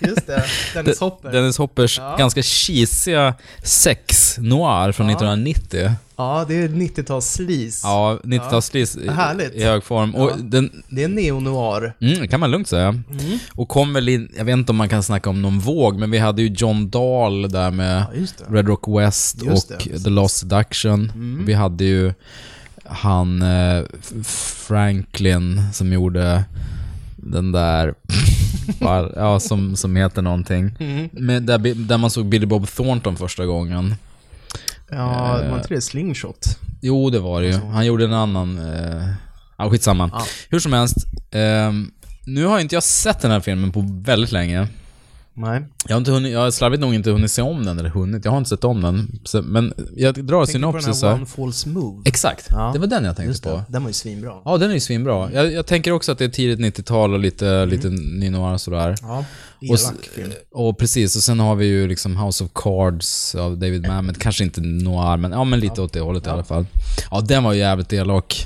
just det. Dennis Hopper. Dennis Hoppers Ja. ganska cheesiga sex noir från Ja. 1990. Ja, det är 90-tals sleaze. Ja, 90-talslis i, Härligt. i hög form. Och Ja. den, Det är neo-noir. mm, kan man lugnt säga. Och kom väl in, jag vet inte om man kan snacka om någon våg, men vi hade ju John Dahl där med Ja. Red Rock West Just och det. The Lost Seduction. Vi hade ju han eh, Franklin som gjorde den där, ja, som, som heter någonting. Med, där, där man såg Billy Bob Thornton första gången. Ja, Eh. var inte det slingshot? Jo, det var det ju. Han gjorde en annan... Eh, ja, skitsamma. Ja. Hur som helst. ehm, nu har inte jag sett den här filmen på väldigt länge. Nej. Jag har, inte hunnit, jag har slarvigt nog inte hunnit se om den, eller hunnit, jag har inte sett om den. Men jag drar Tänker du på den synopsis här. One False Move? Exakt, Ja. det var den jag tänkte Just på. det. Den var ju svinbra. Ja, den är ju svinbra. Jag, jag tänker också att det är tidigt 90-tal och lite, lite Nino och sådär. Ja. Och, film. och precis, och sen har vi ju liksom House of Cards av David Mamet. Kanske inte noir, men, ja, men lite åt det hållet i alla fall. Ja, den var ju jävligt elak.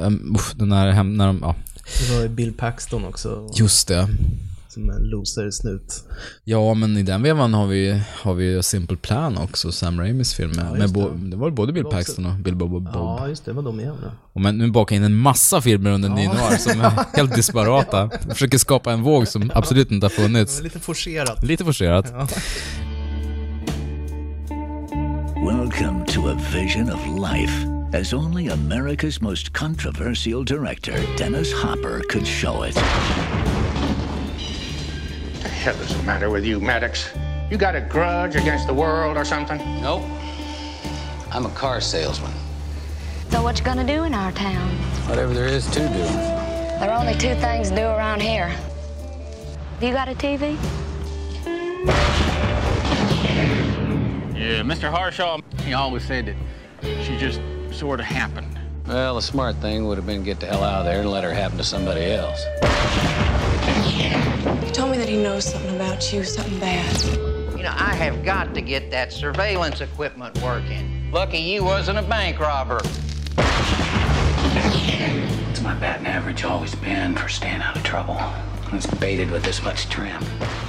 Uh, uff, den där när de, ja, Det var ju Bill Paxton också, just det. Som en loser-snut. Ja, men i den vevan har vi, har vi Simple Plan också, Sam Raimis film. Med, med det. det var både Bill Paxton och Bill Bob Bob. Ja, just det. Var de igen. Ja. Och men nu bakar in en massa filmer under ja. Noir som är helt disparata. Försöker skapa en våg som absolut inte har Det funnits. lite forcerat. Lite forcerat. Ja. Welcome to a vision of life as only America's most controversial director, Dennis Hopper, could show it. The hell is the matter with you, Maddox? You got a grudge against the world or something? Nope. I'm a car salesman. So what you gonna do in our town? Whatever there is to do. There are only two things to do around here. Have you got a TV? Yeah, Mr. Harshaw, he always said that she just sort of happened. Well, the smart thing would have been to get the hell out of there and let her happen to somebody else. He told me that he knows something about you, something bad. You know, I have got to get that surveillance equipment working. Lucky you wasn't a bank robber. It's my batting average always been for staying out of trouble. It's baited with this much trim.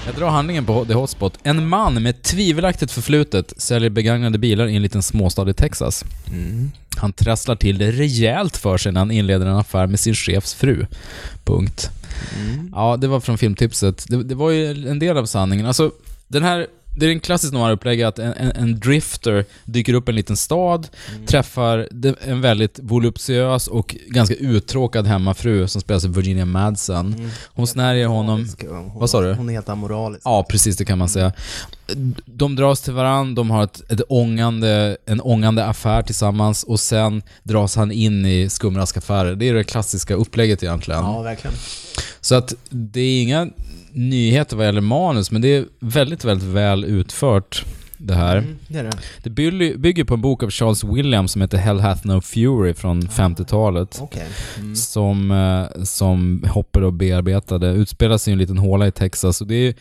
Jag drar handlingen på The Hotspot. En man med tvivelaktigt förflutet säljer begagnade bilar i en liten småstad i Texas. Mm. Han trasslar till det rejält för sig när han inleder en affär med sin chefs fru. Punkt. Ja, det var från filmtipset. Det, det var ju en del av sanningen. Alltså, den här... Det är en klassisk noir-upplägg att en, en, en drifter dyker upp i en liten stad, träffar de- en väldigt voluptuös och ganska uttråkad hemmafru som spelas av Virginia Madsen. Hon snärjer honom... Hon, Vad sa du? Hon är helt amoralisk. Ja, precis det kan man säga. De dras till varandra, de har ett, ett ångande, en ångande affär tillsammans och sen dras han in i skumraskaffärer. Det är det klassiska upplägget egentligen. Ja, verkligen. Så att det är inga nyheter vad gäller manus, men det är väldigt, väldigt väl utfört det här. Mm, det det. Det bygger, på en bok av Charles Williams som heter Hell Hath No Fury från 50-talet. Okej. Mm. Som, eh, som Hopper då bearbetade. Utspelar sig i en liten håla i Texas och det är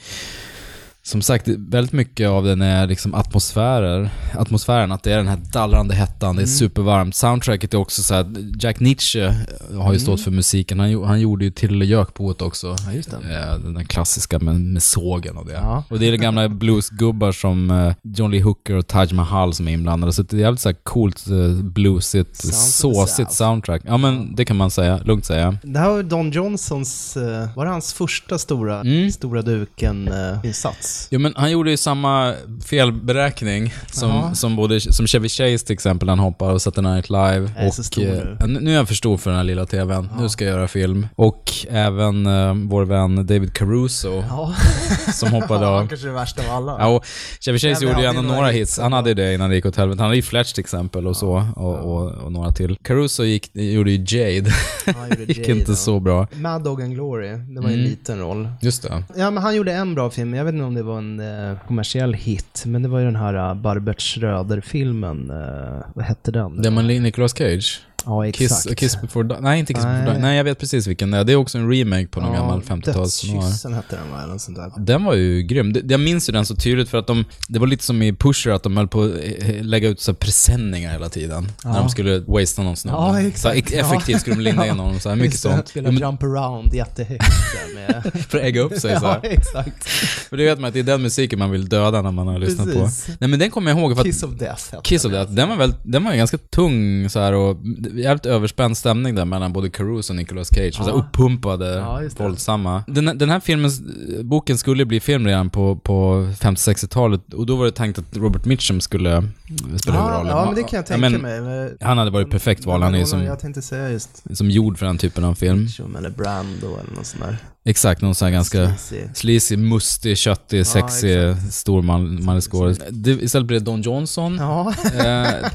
som sagt, väldigt mycket av den är liksom atmosfärer, atmosfären, att det är den här dallrande hettan, Mm. det är supervarmt. Soundtracket är också så här, Jack Nietzsche har ju stått för musiken, han, han gjorde ju till Jökboet också. Mm. Ja. Eh, Den där klassiska med, med sågen och det. Ja. Och det är det gamla bluesgubbar som eh, John Lee Hooker och Taj Mahal som är inblandade. Så det är jävligt så här coolt, eh, bluesigt, såsigt South. soundtrack. Ja men det kan man säga, lugnt säga. Det här var Don Johnsons, var det hans första stora, Mm. stora duken-insats? Jo men han gjorde ju samma felberäkning som, Ja. som både som Chevy Chase till exempel, han hoppar och Saturday Night Live. Jag är och, så stor eh, nu. ja, nu är jag för stor för den här lilla TVn. Nu ska jag göra film. Och även eh, vår vän David Caruso Ja. som hoppade ja, av. kanske det värsta av alla. Ja, och Chevy Chase Ja, men gjorde ju ändå några hits. Han hade ju det innan det gick åt helvete. Han hade ju Fletch till exempel och så, och, och, och några till. Caruso gick, gjorde ju Jade. Han gjorde gick Jade, inte ja. så bra. Mad Dog and Glory, det var ju en Mm. liten roll. Just det. Ja, men han gjorde en bra film. Jag vet inte om det det var en eh, kommersiell hit, men det var ju den här eh, uh, Barbert Schröder-filmen. Uh, eh, vad hette den? Det med Nicolas Cage. Ja, exakt. Kiss, Kiss before Dawn. Nej, inte Kiss before Nej. Dawn. Nej, jag vet precis vilken det är. Det är också en remake på någon Ja, gammal 50-tals noir. Dödskyssen hette den va, eller sånt där. Den var ju grym. Jag minns ju den så tydligt för att de, det var lite som i Pusher att de höll på att eh, lägga ut så presenningar hela tiden. När de skulle wastea någon snubbe. Ja, Så exakt. här, effektivt skulle de linda in honom. Så här, mycket Just sånt. Spela Ja, Jump Around jättehögt med... För att ägga upp sig så Ja, här. exakt. För det vet man att det är den musiken man vill döda när man har lyssnat Precis. på. Nej men den kommer jag ihåg för att Kiss of Death Kiss of. Death, den var väl, den var ganska tung så här och jävligt överspänd stämning där mellan både Caruso och Nicolas Cage. Ja. Så Ja. uppumpade, Ja, våldsamma. Den, den här filmens, boken skulle bli film redan på, på 50-60-talet och då var det tänkt att Robert Mitchum skulle spela Ja, huvudrollen. ja, men det kan jag tänka men mig. Men- Han hade varit perfekt val, han är ju som, som gjord för den typen av film. Mitchum eller Brando eller något sånt där. Exakt, någon sån här ganska Sleazy. mustig, köttig, sexig, stor man, manlig skådis. Det- Istället blev det Don Johnson. Ja. Eh,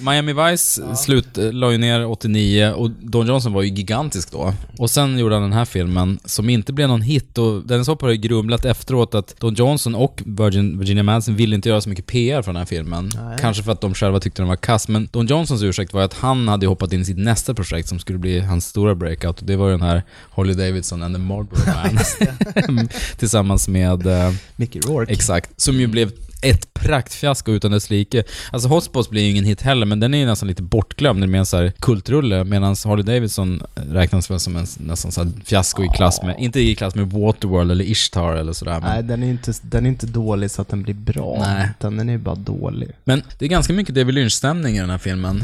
Miami Vice slut, eh, la ju ner 89 och Don Johnson var ju gigantisk då. Och sen gjorde han den här filmen som inte blev någon hit och Dennis Hopper har ju grumlat efteråt att Don Johnson och Virgin, Virginia Madsen ville inte göra så mycket PR för den här filmen. Nej. Kanske för att de själva tyckte den var kass, men Don Johnsons ursäkt var att han hade hoppat in i sitt nästa projekt som skulle bli hans stora breakout och det var ju den här Holly Davidson and the Marlboro Man. Tillsammans med... eh, Mickey Rourke. Exakt. Som ju blev ett praktfiasko utan dess like. Alltså Hotspots blir ju ingen hit heller, men den är ju nästan lite bortglömd. Den är mer en så här kultrulle, medan Harley Davidson räknas väl som en nästan så fiasko i klass med, inte i klass med Waterworld eller Ishtar eller sådär. Men, Nej, den är, inte, den är inte dålig så att den blir bra. Nej. Utan den är bara dålig. men det är ganska mycket David Lynch-stämning i den här filmen.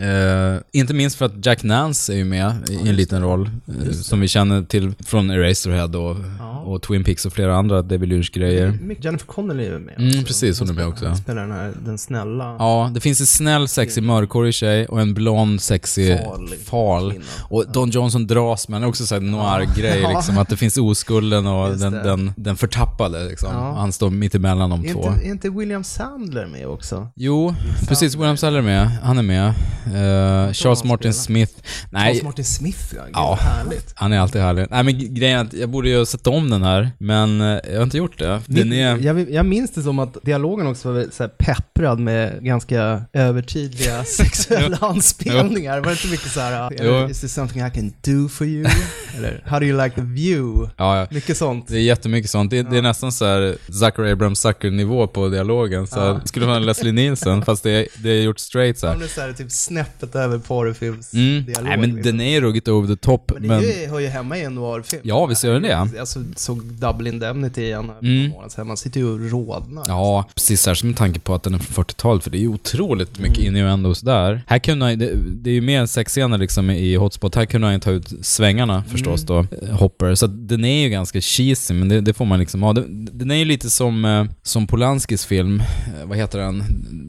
Eh, inte minst för att Jack Nance är ju med i en liten roll, eh, som vi känner till från Eraserhead och, och Twin Peaks och flera andra David Lynch-grejer. Jennifer Connelly är med. Mm, precis, hon är med också. Spelar den här, den snälla. Ja, det finns en snäll, sexig, mörkhårig tjej och en blond, sexig, Farlig fal. kvinna. Och Don Johnson dras med, också så här noir-grej Ja. liksom, att det finns oskulden och den, den, den förtappade liksom. Ja. Han står mitt emellan de Är två. inte, är inte William Sandler med också? Jo, precis. William Sandler är med. Han är med. Eh, Charles Martin Smith. Nej, Charles Martin Smith, ja. Gud, Ja. härligt. han är alltid härlig. Nej men grejen är att jag borde ju ha sett om den här, men eh, jag har inte gjort det. Den är... jag, jag minns det som att dialogen också var så pepprad med ganska övertydliga sexuella anspelningar. Var det inte mycket så här, is this something I can do for you? Eller, how do you like the view? Ja, ja. Mycket sånt. Det är jättemycket sånt. Det, det är nästan så här Zucker Abrams Zucker-nivå på dialogen. Så här, skulle vara Leslie Nielsen, fast det är, det är gjort straight så här. Han är så här, typ snäppet över porrfilms Mm. Nej men liksom. den är ruggigt over the top, Men men... det hör ju hemma i en noirfilm. Ja, visst gör den det. Alltså, såg Double Indemnity igen Mm. sedan. Man sitter ju och rodnar. Ja, precis. Särskilt med tanke på att den är från 40-talet, för det är ju otroligt mycket Mm. innuendos där. Här kunde han, det, det är ju mer sexscener liksom i Hotspot. Här kunde han ju ta ut svängarna förstås Mm. då, Hopper. Så att den är ju ganska cheesy, men det, det får man liksom ha. Den, den är ju lite som, eh, som Polanskis film, eh, vad heter den?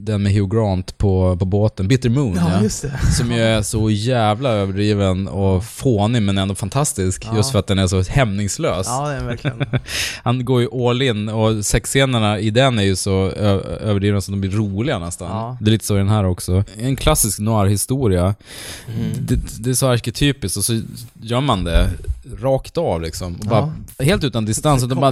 Den med Hugh Grant på, på båten, Bitter Moon Ja, just det. Som ju är så jävla överdriven och fånig men ändå fantastisk. Ja. Just för att den är så hämningslös. Ja, det är verkligen. Han går ju all in och sexscenerna i den är ju så överdrivna så de blir roliga nästan. Ja. Det är lite så i den här också. En klassisk noir-historia. Mm. Det, det är så arketypiskt och så gör man det rakt av liksom. Och bara, helt utan distans. Och de bara,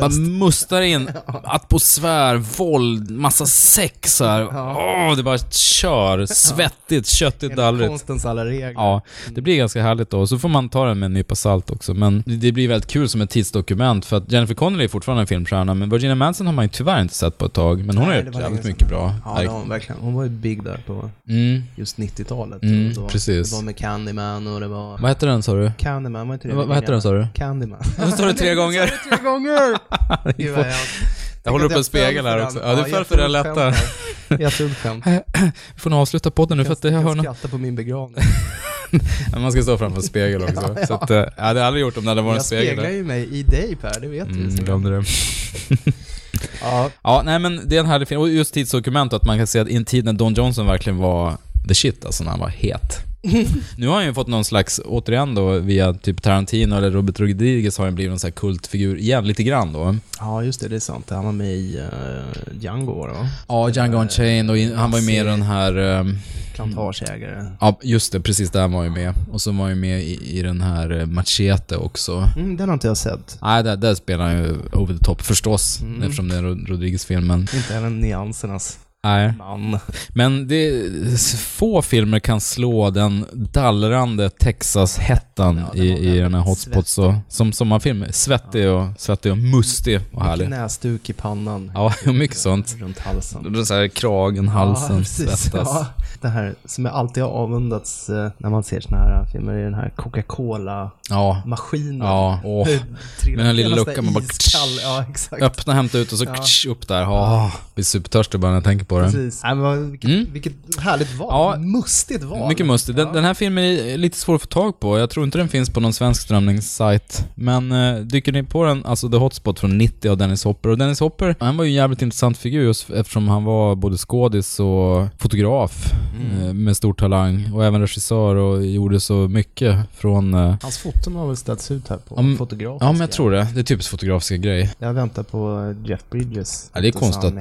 bara mustar in atmosfär, våld, massa sex här. Åh, det bara kör. Svettigt, köttigt, dallrigt. konstens alla regler. Ja, det blir ganska härligt då. Så får man ta den med en nypa salt också. Men det- blir väldigt kul som ett tidsdokument för att Jennifer Connelly är fortfarande en filmstjärna, men Virginia Madsen har man ju tyvärr inte sett på ett tag. Men hon har Nej, det gjort jävligt mycket bra. Ja, hon verkligen. Hon var ju big där på Mm. just 90-talet. Mm, då- precis. Det var med Candyman och det var... Vad heter den sa du? Candyman, var inte det? Vad- vad heter den, sa du? Candyman. Jag sa det tre gånger. tre gånger! Gud, vad jag- Jag håller upp en spegel här också. Ja, du föll för den lätta. Jätteugt skämt. Vi får nog avsluta podden nu för att det Jag hör kan nå- skratta på min begravning. Man ska stå framför en spegel också. Ja, ja. Så att, eh, jag hade aldrig gjort om det hade varit en Jag spegel speglar där. ju mig i dig Per, det vet du. Mm, så. glömde det. Ja. Ja, nej men det är en härlig film. Och just tidsdokument, att man kan se att i en tid när Don Johnson verkligen var the shit, alltså när han var het. nu har han ju fått någon slags, återigen då, via typ Tarantino eller Robert Rodriguez har han blivit någon sån här kultfigur igen, lite grann då. ja, just det, det är sant. Han var med i uh, Django var det va? Ja, Django Unchained och in, han var ju med i den här... ehm, Plantageägare. Ja, just det, precis där var han ju med. Och så var han ju med i, i den här eh, Machete också. Mm, den har inte jag sett. Nej, där, där spelar han ju over the top förstås, Mm. eftersom det är Rod- Rodriguez-filmen. Inte heller nyansernas Nej. man. Men det, få filmer kan slå den dallrande Texas-hettan i, i den här Hotspot så, som sommarfilm. Svettig och, svettig och mustig och härlig. Knästuk i pannan. Ja, mycket sånt. Runt halsen. Så här kragen, halsen, ja, precis. svettas. Ja, det här som jag alltid har avundats eh, när man ser såna här filmer i den här Coca-Cola-maskinen. Ja. Ja, åh. Med den lilla luckan, man bara iskall. Ja, exakt. Öppna, hämta ut och så Ja. upp där. Åh, blir supertörstig bara när jag tänker på det. Precis. Men vilket, Mm. vilket härligt val. Ja. Mustigt val. Mycket mustigt. Den, den här filmen är lite svår att få tag på. Jag tror inte den finns på någon svensk strömningssajt. Men eh, dyker ni på den, alltså The Hotspot från 90 av Dennis Hopper. Och Dennis Hopper, han var ju en jävligt intressant figur just eftersom han var både skådis och fotograf. Eh, med stor talang och även regissör och gjorde så mycket från... eh, Hans foton har väl ställts ut här på Ja, men- fotografiska. Ja, men jag tror det. Det är typiskt fotografiska grej. Jag väntar på Jeff Bridges. Ja, det är konstigt att...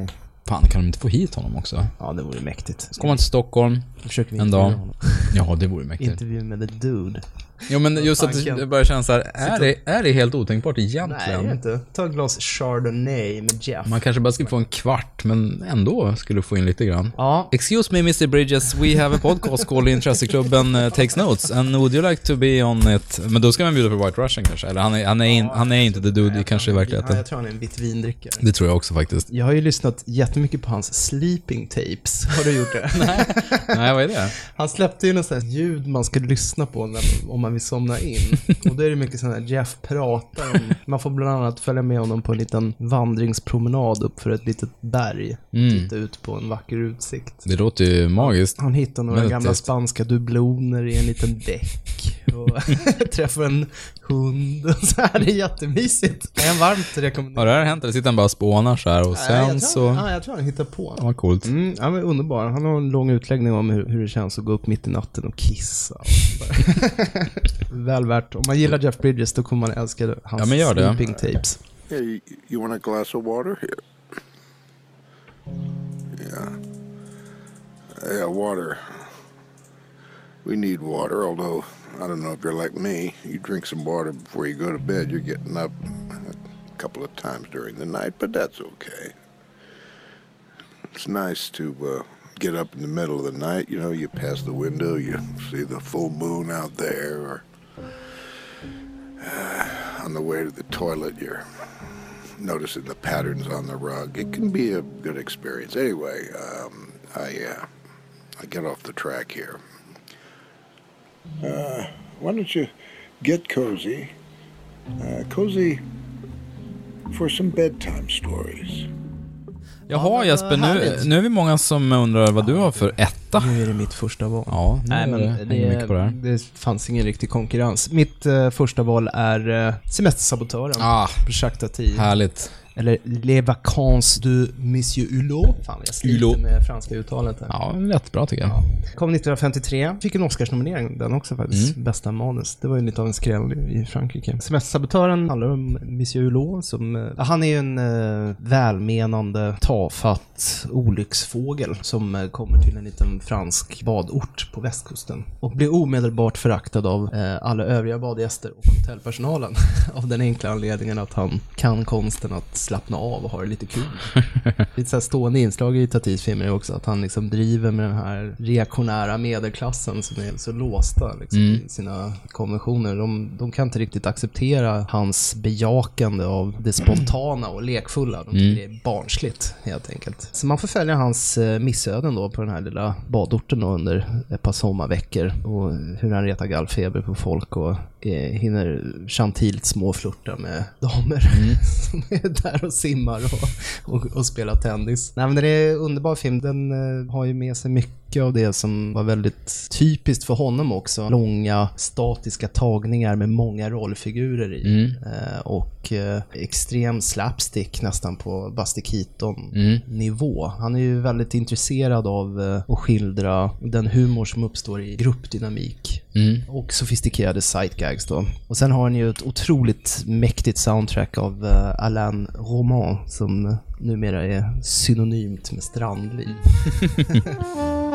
Fan, kan de inte få hit honom också? Ja, det vore mäktigt. Så kommer han till Stockholm en dag. honom. Ja, det vore mäktigt. Intervju med the dude. Jo, men just att det, börjar kännas så här, är det, är det helt otänkbart Nej, egentligen? är det inte. Ta ett glas Chardonnay med Jeff. Man kanske bara skulle få en kvart, men ändå skulle få in lite grann. Ja. Excuse me Mr Bridges, we have a podcast called Intresseklubben uh, Takes Notes, and would you like to be on it? Men då ska man bjuda på White Russian kanske, eller han är, han är, in, han är inte the dude i kanske i Ja, verkligheten. jag tror han är en vit vindrickare. Det tror jag också faktiskt. Jag har ju lyssnat jättemycket på hans sleeping tapes. Har du gjort det? Nej. Nej, vad är det? Han släppte ju något ljud man ska lyssna på när, om man vill somna in. Och då är det mycket sånt här Jeff pratar om. Man får bland annat följa med honom på en liten vandringspromenad upp för ett litet berg. Mm. Titta ut på en vacker utsikt. Det låter ju magiskt. Han hittar några Väldigt gamla spanska dubbloner i en liten Och träffar en hund. Och så här, det är jättemysigt. Kan jag varmt rekommendera. Har det här hänt eller sitter han bara och spånar så här och Nej, sen jag tror, så... Ja, jag tror han hittar på. Ja, vad coolt. Mm, ja, men underbar. Han har en lång utläggning om hur, hur det känns att gå upp mitt i natten och kissa. Och. Väl värt. Om man gillar Jeff Bridges då kommer man älska hans Ja, men gör det. sleeping tapes. Hey, you, you want a glass of water? Here. Yeah. Yeah, water. We need water, although I don't know if you're like me. You drink some water before you go to bed, you're getting up a couple of times during the night, but that's okay. It's nice to uh, get up in the middle of the night. You know, you pass the window, you see the full moon out there, or uh, on the way to the toilet, you're noticing the patterns on the rug. It can be a good experience. Anyway, um, I uh, I get off the track here. Uh, why don't you get cozy? Uh, cozy for some bedtime stories. Jaha Jesper, nu, nu är vi många som undrar vad du har för etta. Nu är det mitt första val. Ja, Nej, men det, mycket på det här. det fanns ingen riktig konkurrens. Mitt eh, första val är uh, Semestersabotören. Ah, Jacques Tati. härligt. Eller Les Vacances de Monsieur Hulot. Fan, jag sliter med franska uttalet här. Ja, rätt bra tycker jag. Kom 1953. Fick en Oscarsnominering den också faktiskt. Mm. Bästa manus. Det var ju lite av en skräll i Frankrike. Semestersabotören handlar om Monsieur Hulot som... eh, Han är ju en eh, välmenande, tafatt olycksfågel som eh, kommer till en liten fransk badort på västkusten. Och blir omedelbart föraktad av eh, alla övriga badgäster och hotellpersonalen. av den enkla anledningen att han kan konsten att slappna av och ha det lite kul. Lite så här stående inslag i Tatis filmer är också att han liksom driver med den här reaktionära medelklassen som är så låsta liksom, Mm. i sina konventioner. De, de kan inte riktigt acceptera hans bejakande av det spontana och lekfulla. De tycker Mm. det är barnsligt helt enkelt. Så man får följa hans eh, missöden då på den här lilla badorten då under ett par sommarveckor och hur han retar gallfeber på folk och eh, hinner chantilt småflirta med damer som är där och simmar och, och, och spelar tennis. Nej men den är en underbar film. Den eh, har ju med sig mycket av det som var väldigt typiskt för honom också. Långa statiska tagningar med många rollfigurer i. Mm. Eh, och eh, extrem slapstick nästan på Buster Mm. Keaton-nivå. Han är ju väldigt intresserad av eh, att skildra den humor som uppstår i gruppdynamik. Mm. Och sofistikerade sightgags då. Och sen har han ju ett otroligt mäktigt soundtrack av Alain Roman som numera är synonymt med strandliv.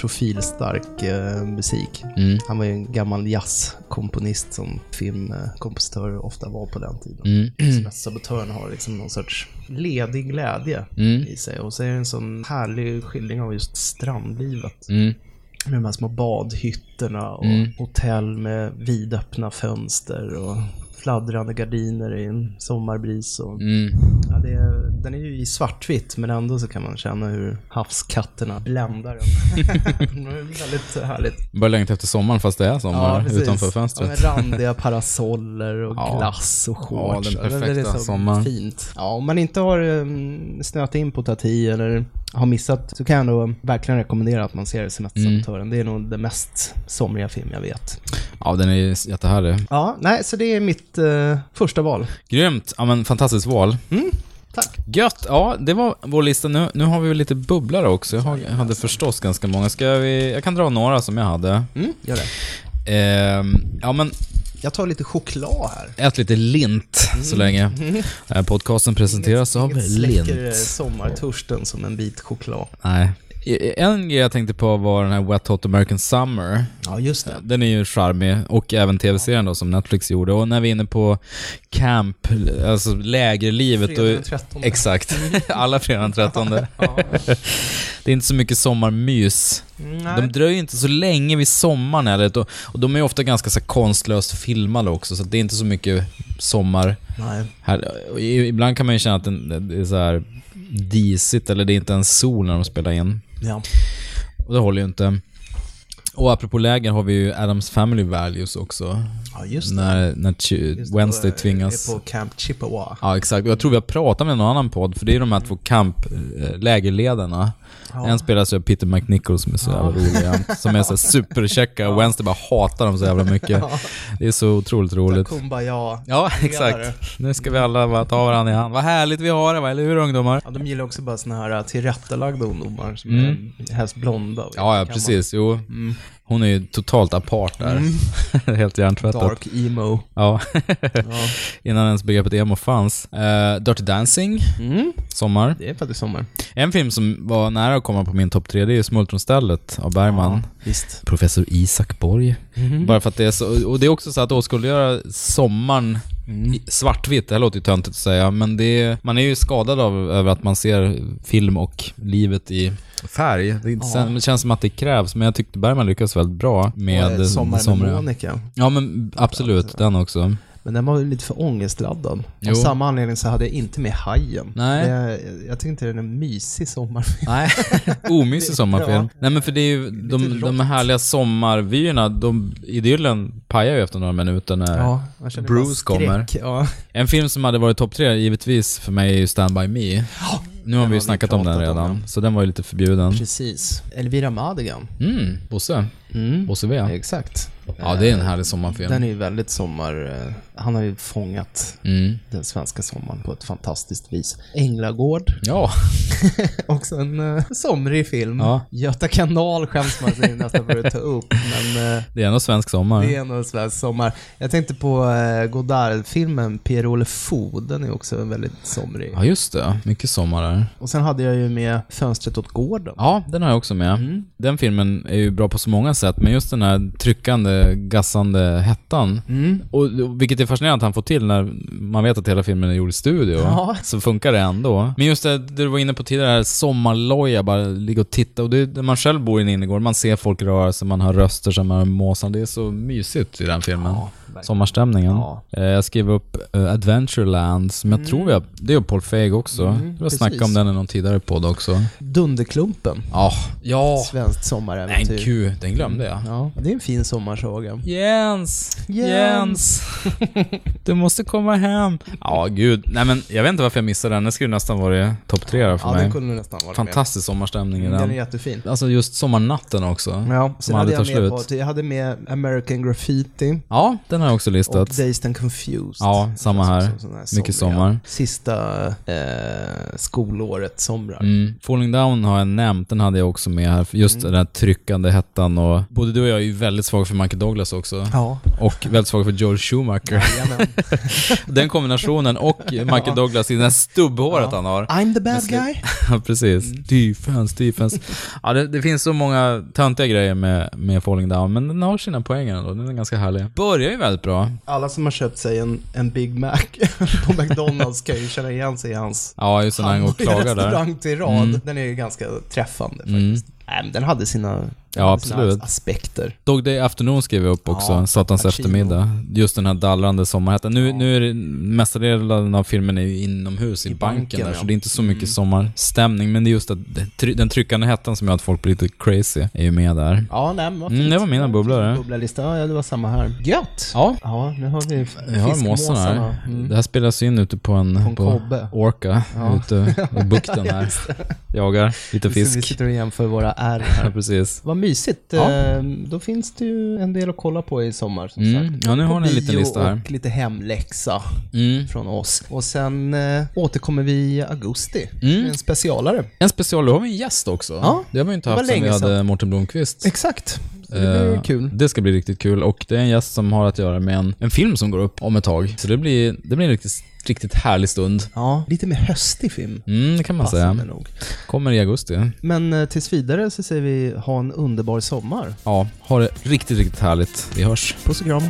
profilstark eh, musik. Mm. Han var ju en gammal jazzkomponist som filmkompositörer ofta var på den tiden. Mm. Så Sabotören har liksom någon sorts ledig glädje Mm. i sig. Och så är det en sån härlig skildring av just strandlivet. Mm. Med de här små badhytterna och Mm. hotell med vidöppna fönster och fladdrande gardiner i en sommarbris. Och, Mm. ja, det är, den är ju i svartvitt men ändå så kan man känna hur havskatterna bländar den. det är väldigt härligt. Bara längtar efter sommaren fast det är sommar precis. utanför fönstret. Ja, med randiga parasoller och Ja. glass och Ja, shorts. den det är perfekta så sommaren. Fint. Ja, om man inte har um, snöat in på Tati eller har missat så kan jag då verkligen rekommendera att man ser Semestersabotören. Mm. Det är nog den mest somriga film jag vet. Ja, den är jättehärlig. Ja, nej, så det är mitt eh, första val. Grymt! Ja men fantastiskt val. Mm, tack. Gött! Ja, det var vår lista. Nu, nu har vi lite bubblare också. Jag har, hade förstås ganska många. Ska vi, jag kan dra några som jag hade. Mm, gör det. Ehm, ja men, Jag tar lite choklad här. ät lite lint så länge. Den här podcasten presenteras av Inget släcker eh, lint. sommartörsten som en bit choklad. Nej. En grej jag tänkte på var den här Wet Hot American Summer. Ja, just det. Den är ju charmig och även tv-serien då som Netflix gjorde. Och när vi är inne på camp, alltså lägerlivet. Fredag den och, 13. Exakt. Alla fredag den 13. Det är inte så mycket sommarmys. Nej. De dröjer inte så länge vid sommaren heller. Och, och de är ofta ganska så konstlöst filmade också, så det är inte så mycket sommar. Nej. Här, ibland kan man ju känna att det är så här disigt, eller det är inte ens sol när de spelar in. Ja. Och det håller ju inte. Och apropå läger har vi ju Adams Family Values också. Ja, just det. När, när Just det, Wednesday då är- tvingas... Är på Camp Chippewa. Ja, exakt. Och jag tror vi har pratat med någon annan podd, för det är de här två kamp-lägerledarna. Ja. En spelas av Peter McNichol som är så jävla rolig Som är så superkäcka och Wednesday bara hatar dem så jävla mycket. Ja. Det är så otroligt roligt. Kumbaya. Ja, ledare. exakt. Nu ska vi alla bara ta varandra i hand. Vad härligt vi har det, va? eller hur ungdomar? Ja, de gillar också bara såna här tillrättalagda ungdomar som Mm. är helst blonda. Ja, ja precis. Jo. Hon är ju totalt apart där. Mm. Helt hjärntvättat. Dark emo. Ja. Ja. Innan ens begreppet emo fanns. Uh, Dirty Dancing, Mm. sommar. Det är faktiskt sommar. En film som var nära att komma på min topp tre, det är ju Smultronstället av Bergman. Ja, visst. Professor Isak Borg. Mhm. Bara för att det är så, och det är också så att åskådliggöra sommaren Mm. svartvitt, det här låter ju töntigt att säga, men det man är ju skadad av, över att man ser film och livet i färg. Det, Ja. sen, det känns som att det krävs, men jag tyckte Bergman lyckades väldigt bra med Och, eh, Sommar med Monica. Ja men absolut, den också. Men den var ju lite för ångestladdad. Jo. Av samma anledning så hade jag inte med Hajen. Nej. Det, jag tycker inte det är en mysig sommarfilm. Nej, omysig sommarfilm. Ja. Nej men för det är ju, de, de härliga sommarvyerna, de, idyllen pajar ju efter några minuter när Ja, jag Bruce kommer. ja. En film som hade varit topp tre, givetvis, för mig är ju Stand By Me. Nu har vi ju snackat om den redan, så den var ju lite förbjuden. Precis. Elvira Madigan. Mm, Bosse. Mm. Bosse V. Exakt. Ja, det är en härlig sommarfilm. Den är ju väldigt sommar... eh, Han har ju fångat Mm. den svenska sommaren på ett fantastiskt vis. Änglagård. Ja. Också en uh, somrig film. Ja. Göta kanal skäms man sig nästan för att ta upp, men eh, Det är ändå svensk sommar. det är en svensk sommar. Jag tänkte på uh, Godard-filmen Pierre-Olle Fou, den är också väldigt somrig. Ja, just det. Mycket sommar där. Och sen hade jag ju med Fönstret åt gården. Ja, den har jag också med. Mm. Den filmen är ju bra på så många sätt, men just den här tryckande, gassande hettan. Mm. Och, vilket är fascinerande att han får till när man vet att hela filmen är gjord i studio. Ja. Så funkar det ändå. Men just det, det du var inne på tidigare, här sommarloja, bara ligga och titta. Och det, när man själv bor i en innergård, man ser folk röra sig, man hör röster som hör måsar. Det är så mysigt i den filmen. Sommarstämningen. Ja. Eh, Jag skrev upp uh, Adventureland, som jag tror vi har, det är Paul Feig också. Mm, snackat precis. om den i någon tidigare podd också. Dunderklumpen. Ja. Ja. Svenskt sommaräventyr. Nej, gud, den glömde jag. Ja, det är en fin sommarsaga. Jens! Jens! Jens! Du måste komma hem. Ja, gud. Nej men jag vet inte varför jag missade den. Den skulle nästan varit topp tre här för Ja, mig. den kunde nästan varit Fantastisk sommarstämning i med. den. Den är jättefin. Alltså just sommarnatten också. Ja, sen som hade aldrig tar jag med slut. på, jag hade med American Graffiti Ja, den har jag också och listat. Dazed and Confused. Ja, samma känns här. också sån här Mycket somriga. sommar. Sista eh, skolåret somrar. Mm. Falling Down har jag nämnt, den hade jag också med här. Just Mm. den här tryckande hettan och både du och jag är ju väldigt svaga för Michael Douglas också. Ja. Och väldigt svaga för George Schumacher. Den kombinationen och Michael Douglas i det här stubbhåret han har. I'm the bad guy. Ja, precis. Mm. Defense, defense. Ja, det, det finns så många töntiga grejer med, med Falling Down, men den har sina poänger ändå. Den är ganska härlig. Börjar ju väldigt bra. Alla som har köpt sig en, en Big Mac på McDonalds kan ju känna igen sig i hans Ja, just när han går och klagar där. restaurangtirad. Mm. Den är ju ganska träffande Mm. faktiskt. Men den hade sina, Ja, absolut. aspekter. Dog Day Afternoon skrev jag upp också, Ja, Satans eftermiddag. Just den här dallrande sommarheten. Nu, nu är det, mestadels av filmen är ju inomhus i, I banken, banken, där, ja. så det är inte så mycket sommarstämning. Men det är just att try- den tryckande hettan som gör att folk blir lite crazy, är ju med där. Ja, nej, men Mm, det var mina bubblare. Bubblarlista, ja det var samma här. Gött! Ja. Ja, nu har vi Vi har måsarna här. Mm. Det här spelas in ute på en, På en kobbe. Orca, Ja. ute i bukten här. Jagar lite Så Vi fisk. sitter och jämför våra R Ja, här. precis. Vad mysigt. Ja. Ehm, Då finns det ju en del att kolla på i sommar som Mm. sagt. Ja, nu har ni en liten lista här. och lite hemläxa Mm. från oss. Och sen eh, återkommer vi i augusti Mm. med en specialare. En special, då har vi en gäst också. Ja, det har vi inte haft sedan vi hade. Mårten Blomqvist. Exakt. Så det blir Eh, kul. Det ska bli riktigt kul och det är en gäst som har att göra med en, en film som går upp om ett tag. Så det blir, det blir en riktigt, riktigt härlig stund. Ja, lite mer höstig film. Mm, det kan man säga. Passande nog. Kommer i augusti. Men eh, tills vidare så säger vi ha en underbar sommar. Ja, ha det riktigt, riktigt härligt. Vi hörs. Puss och kram.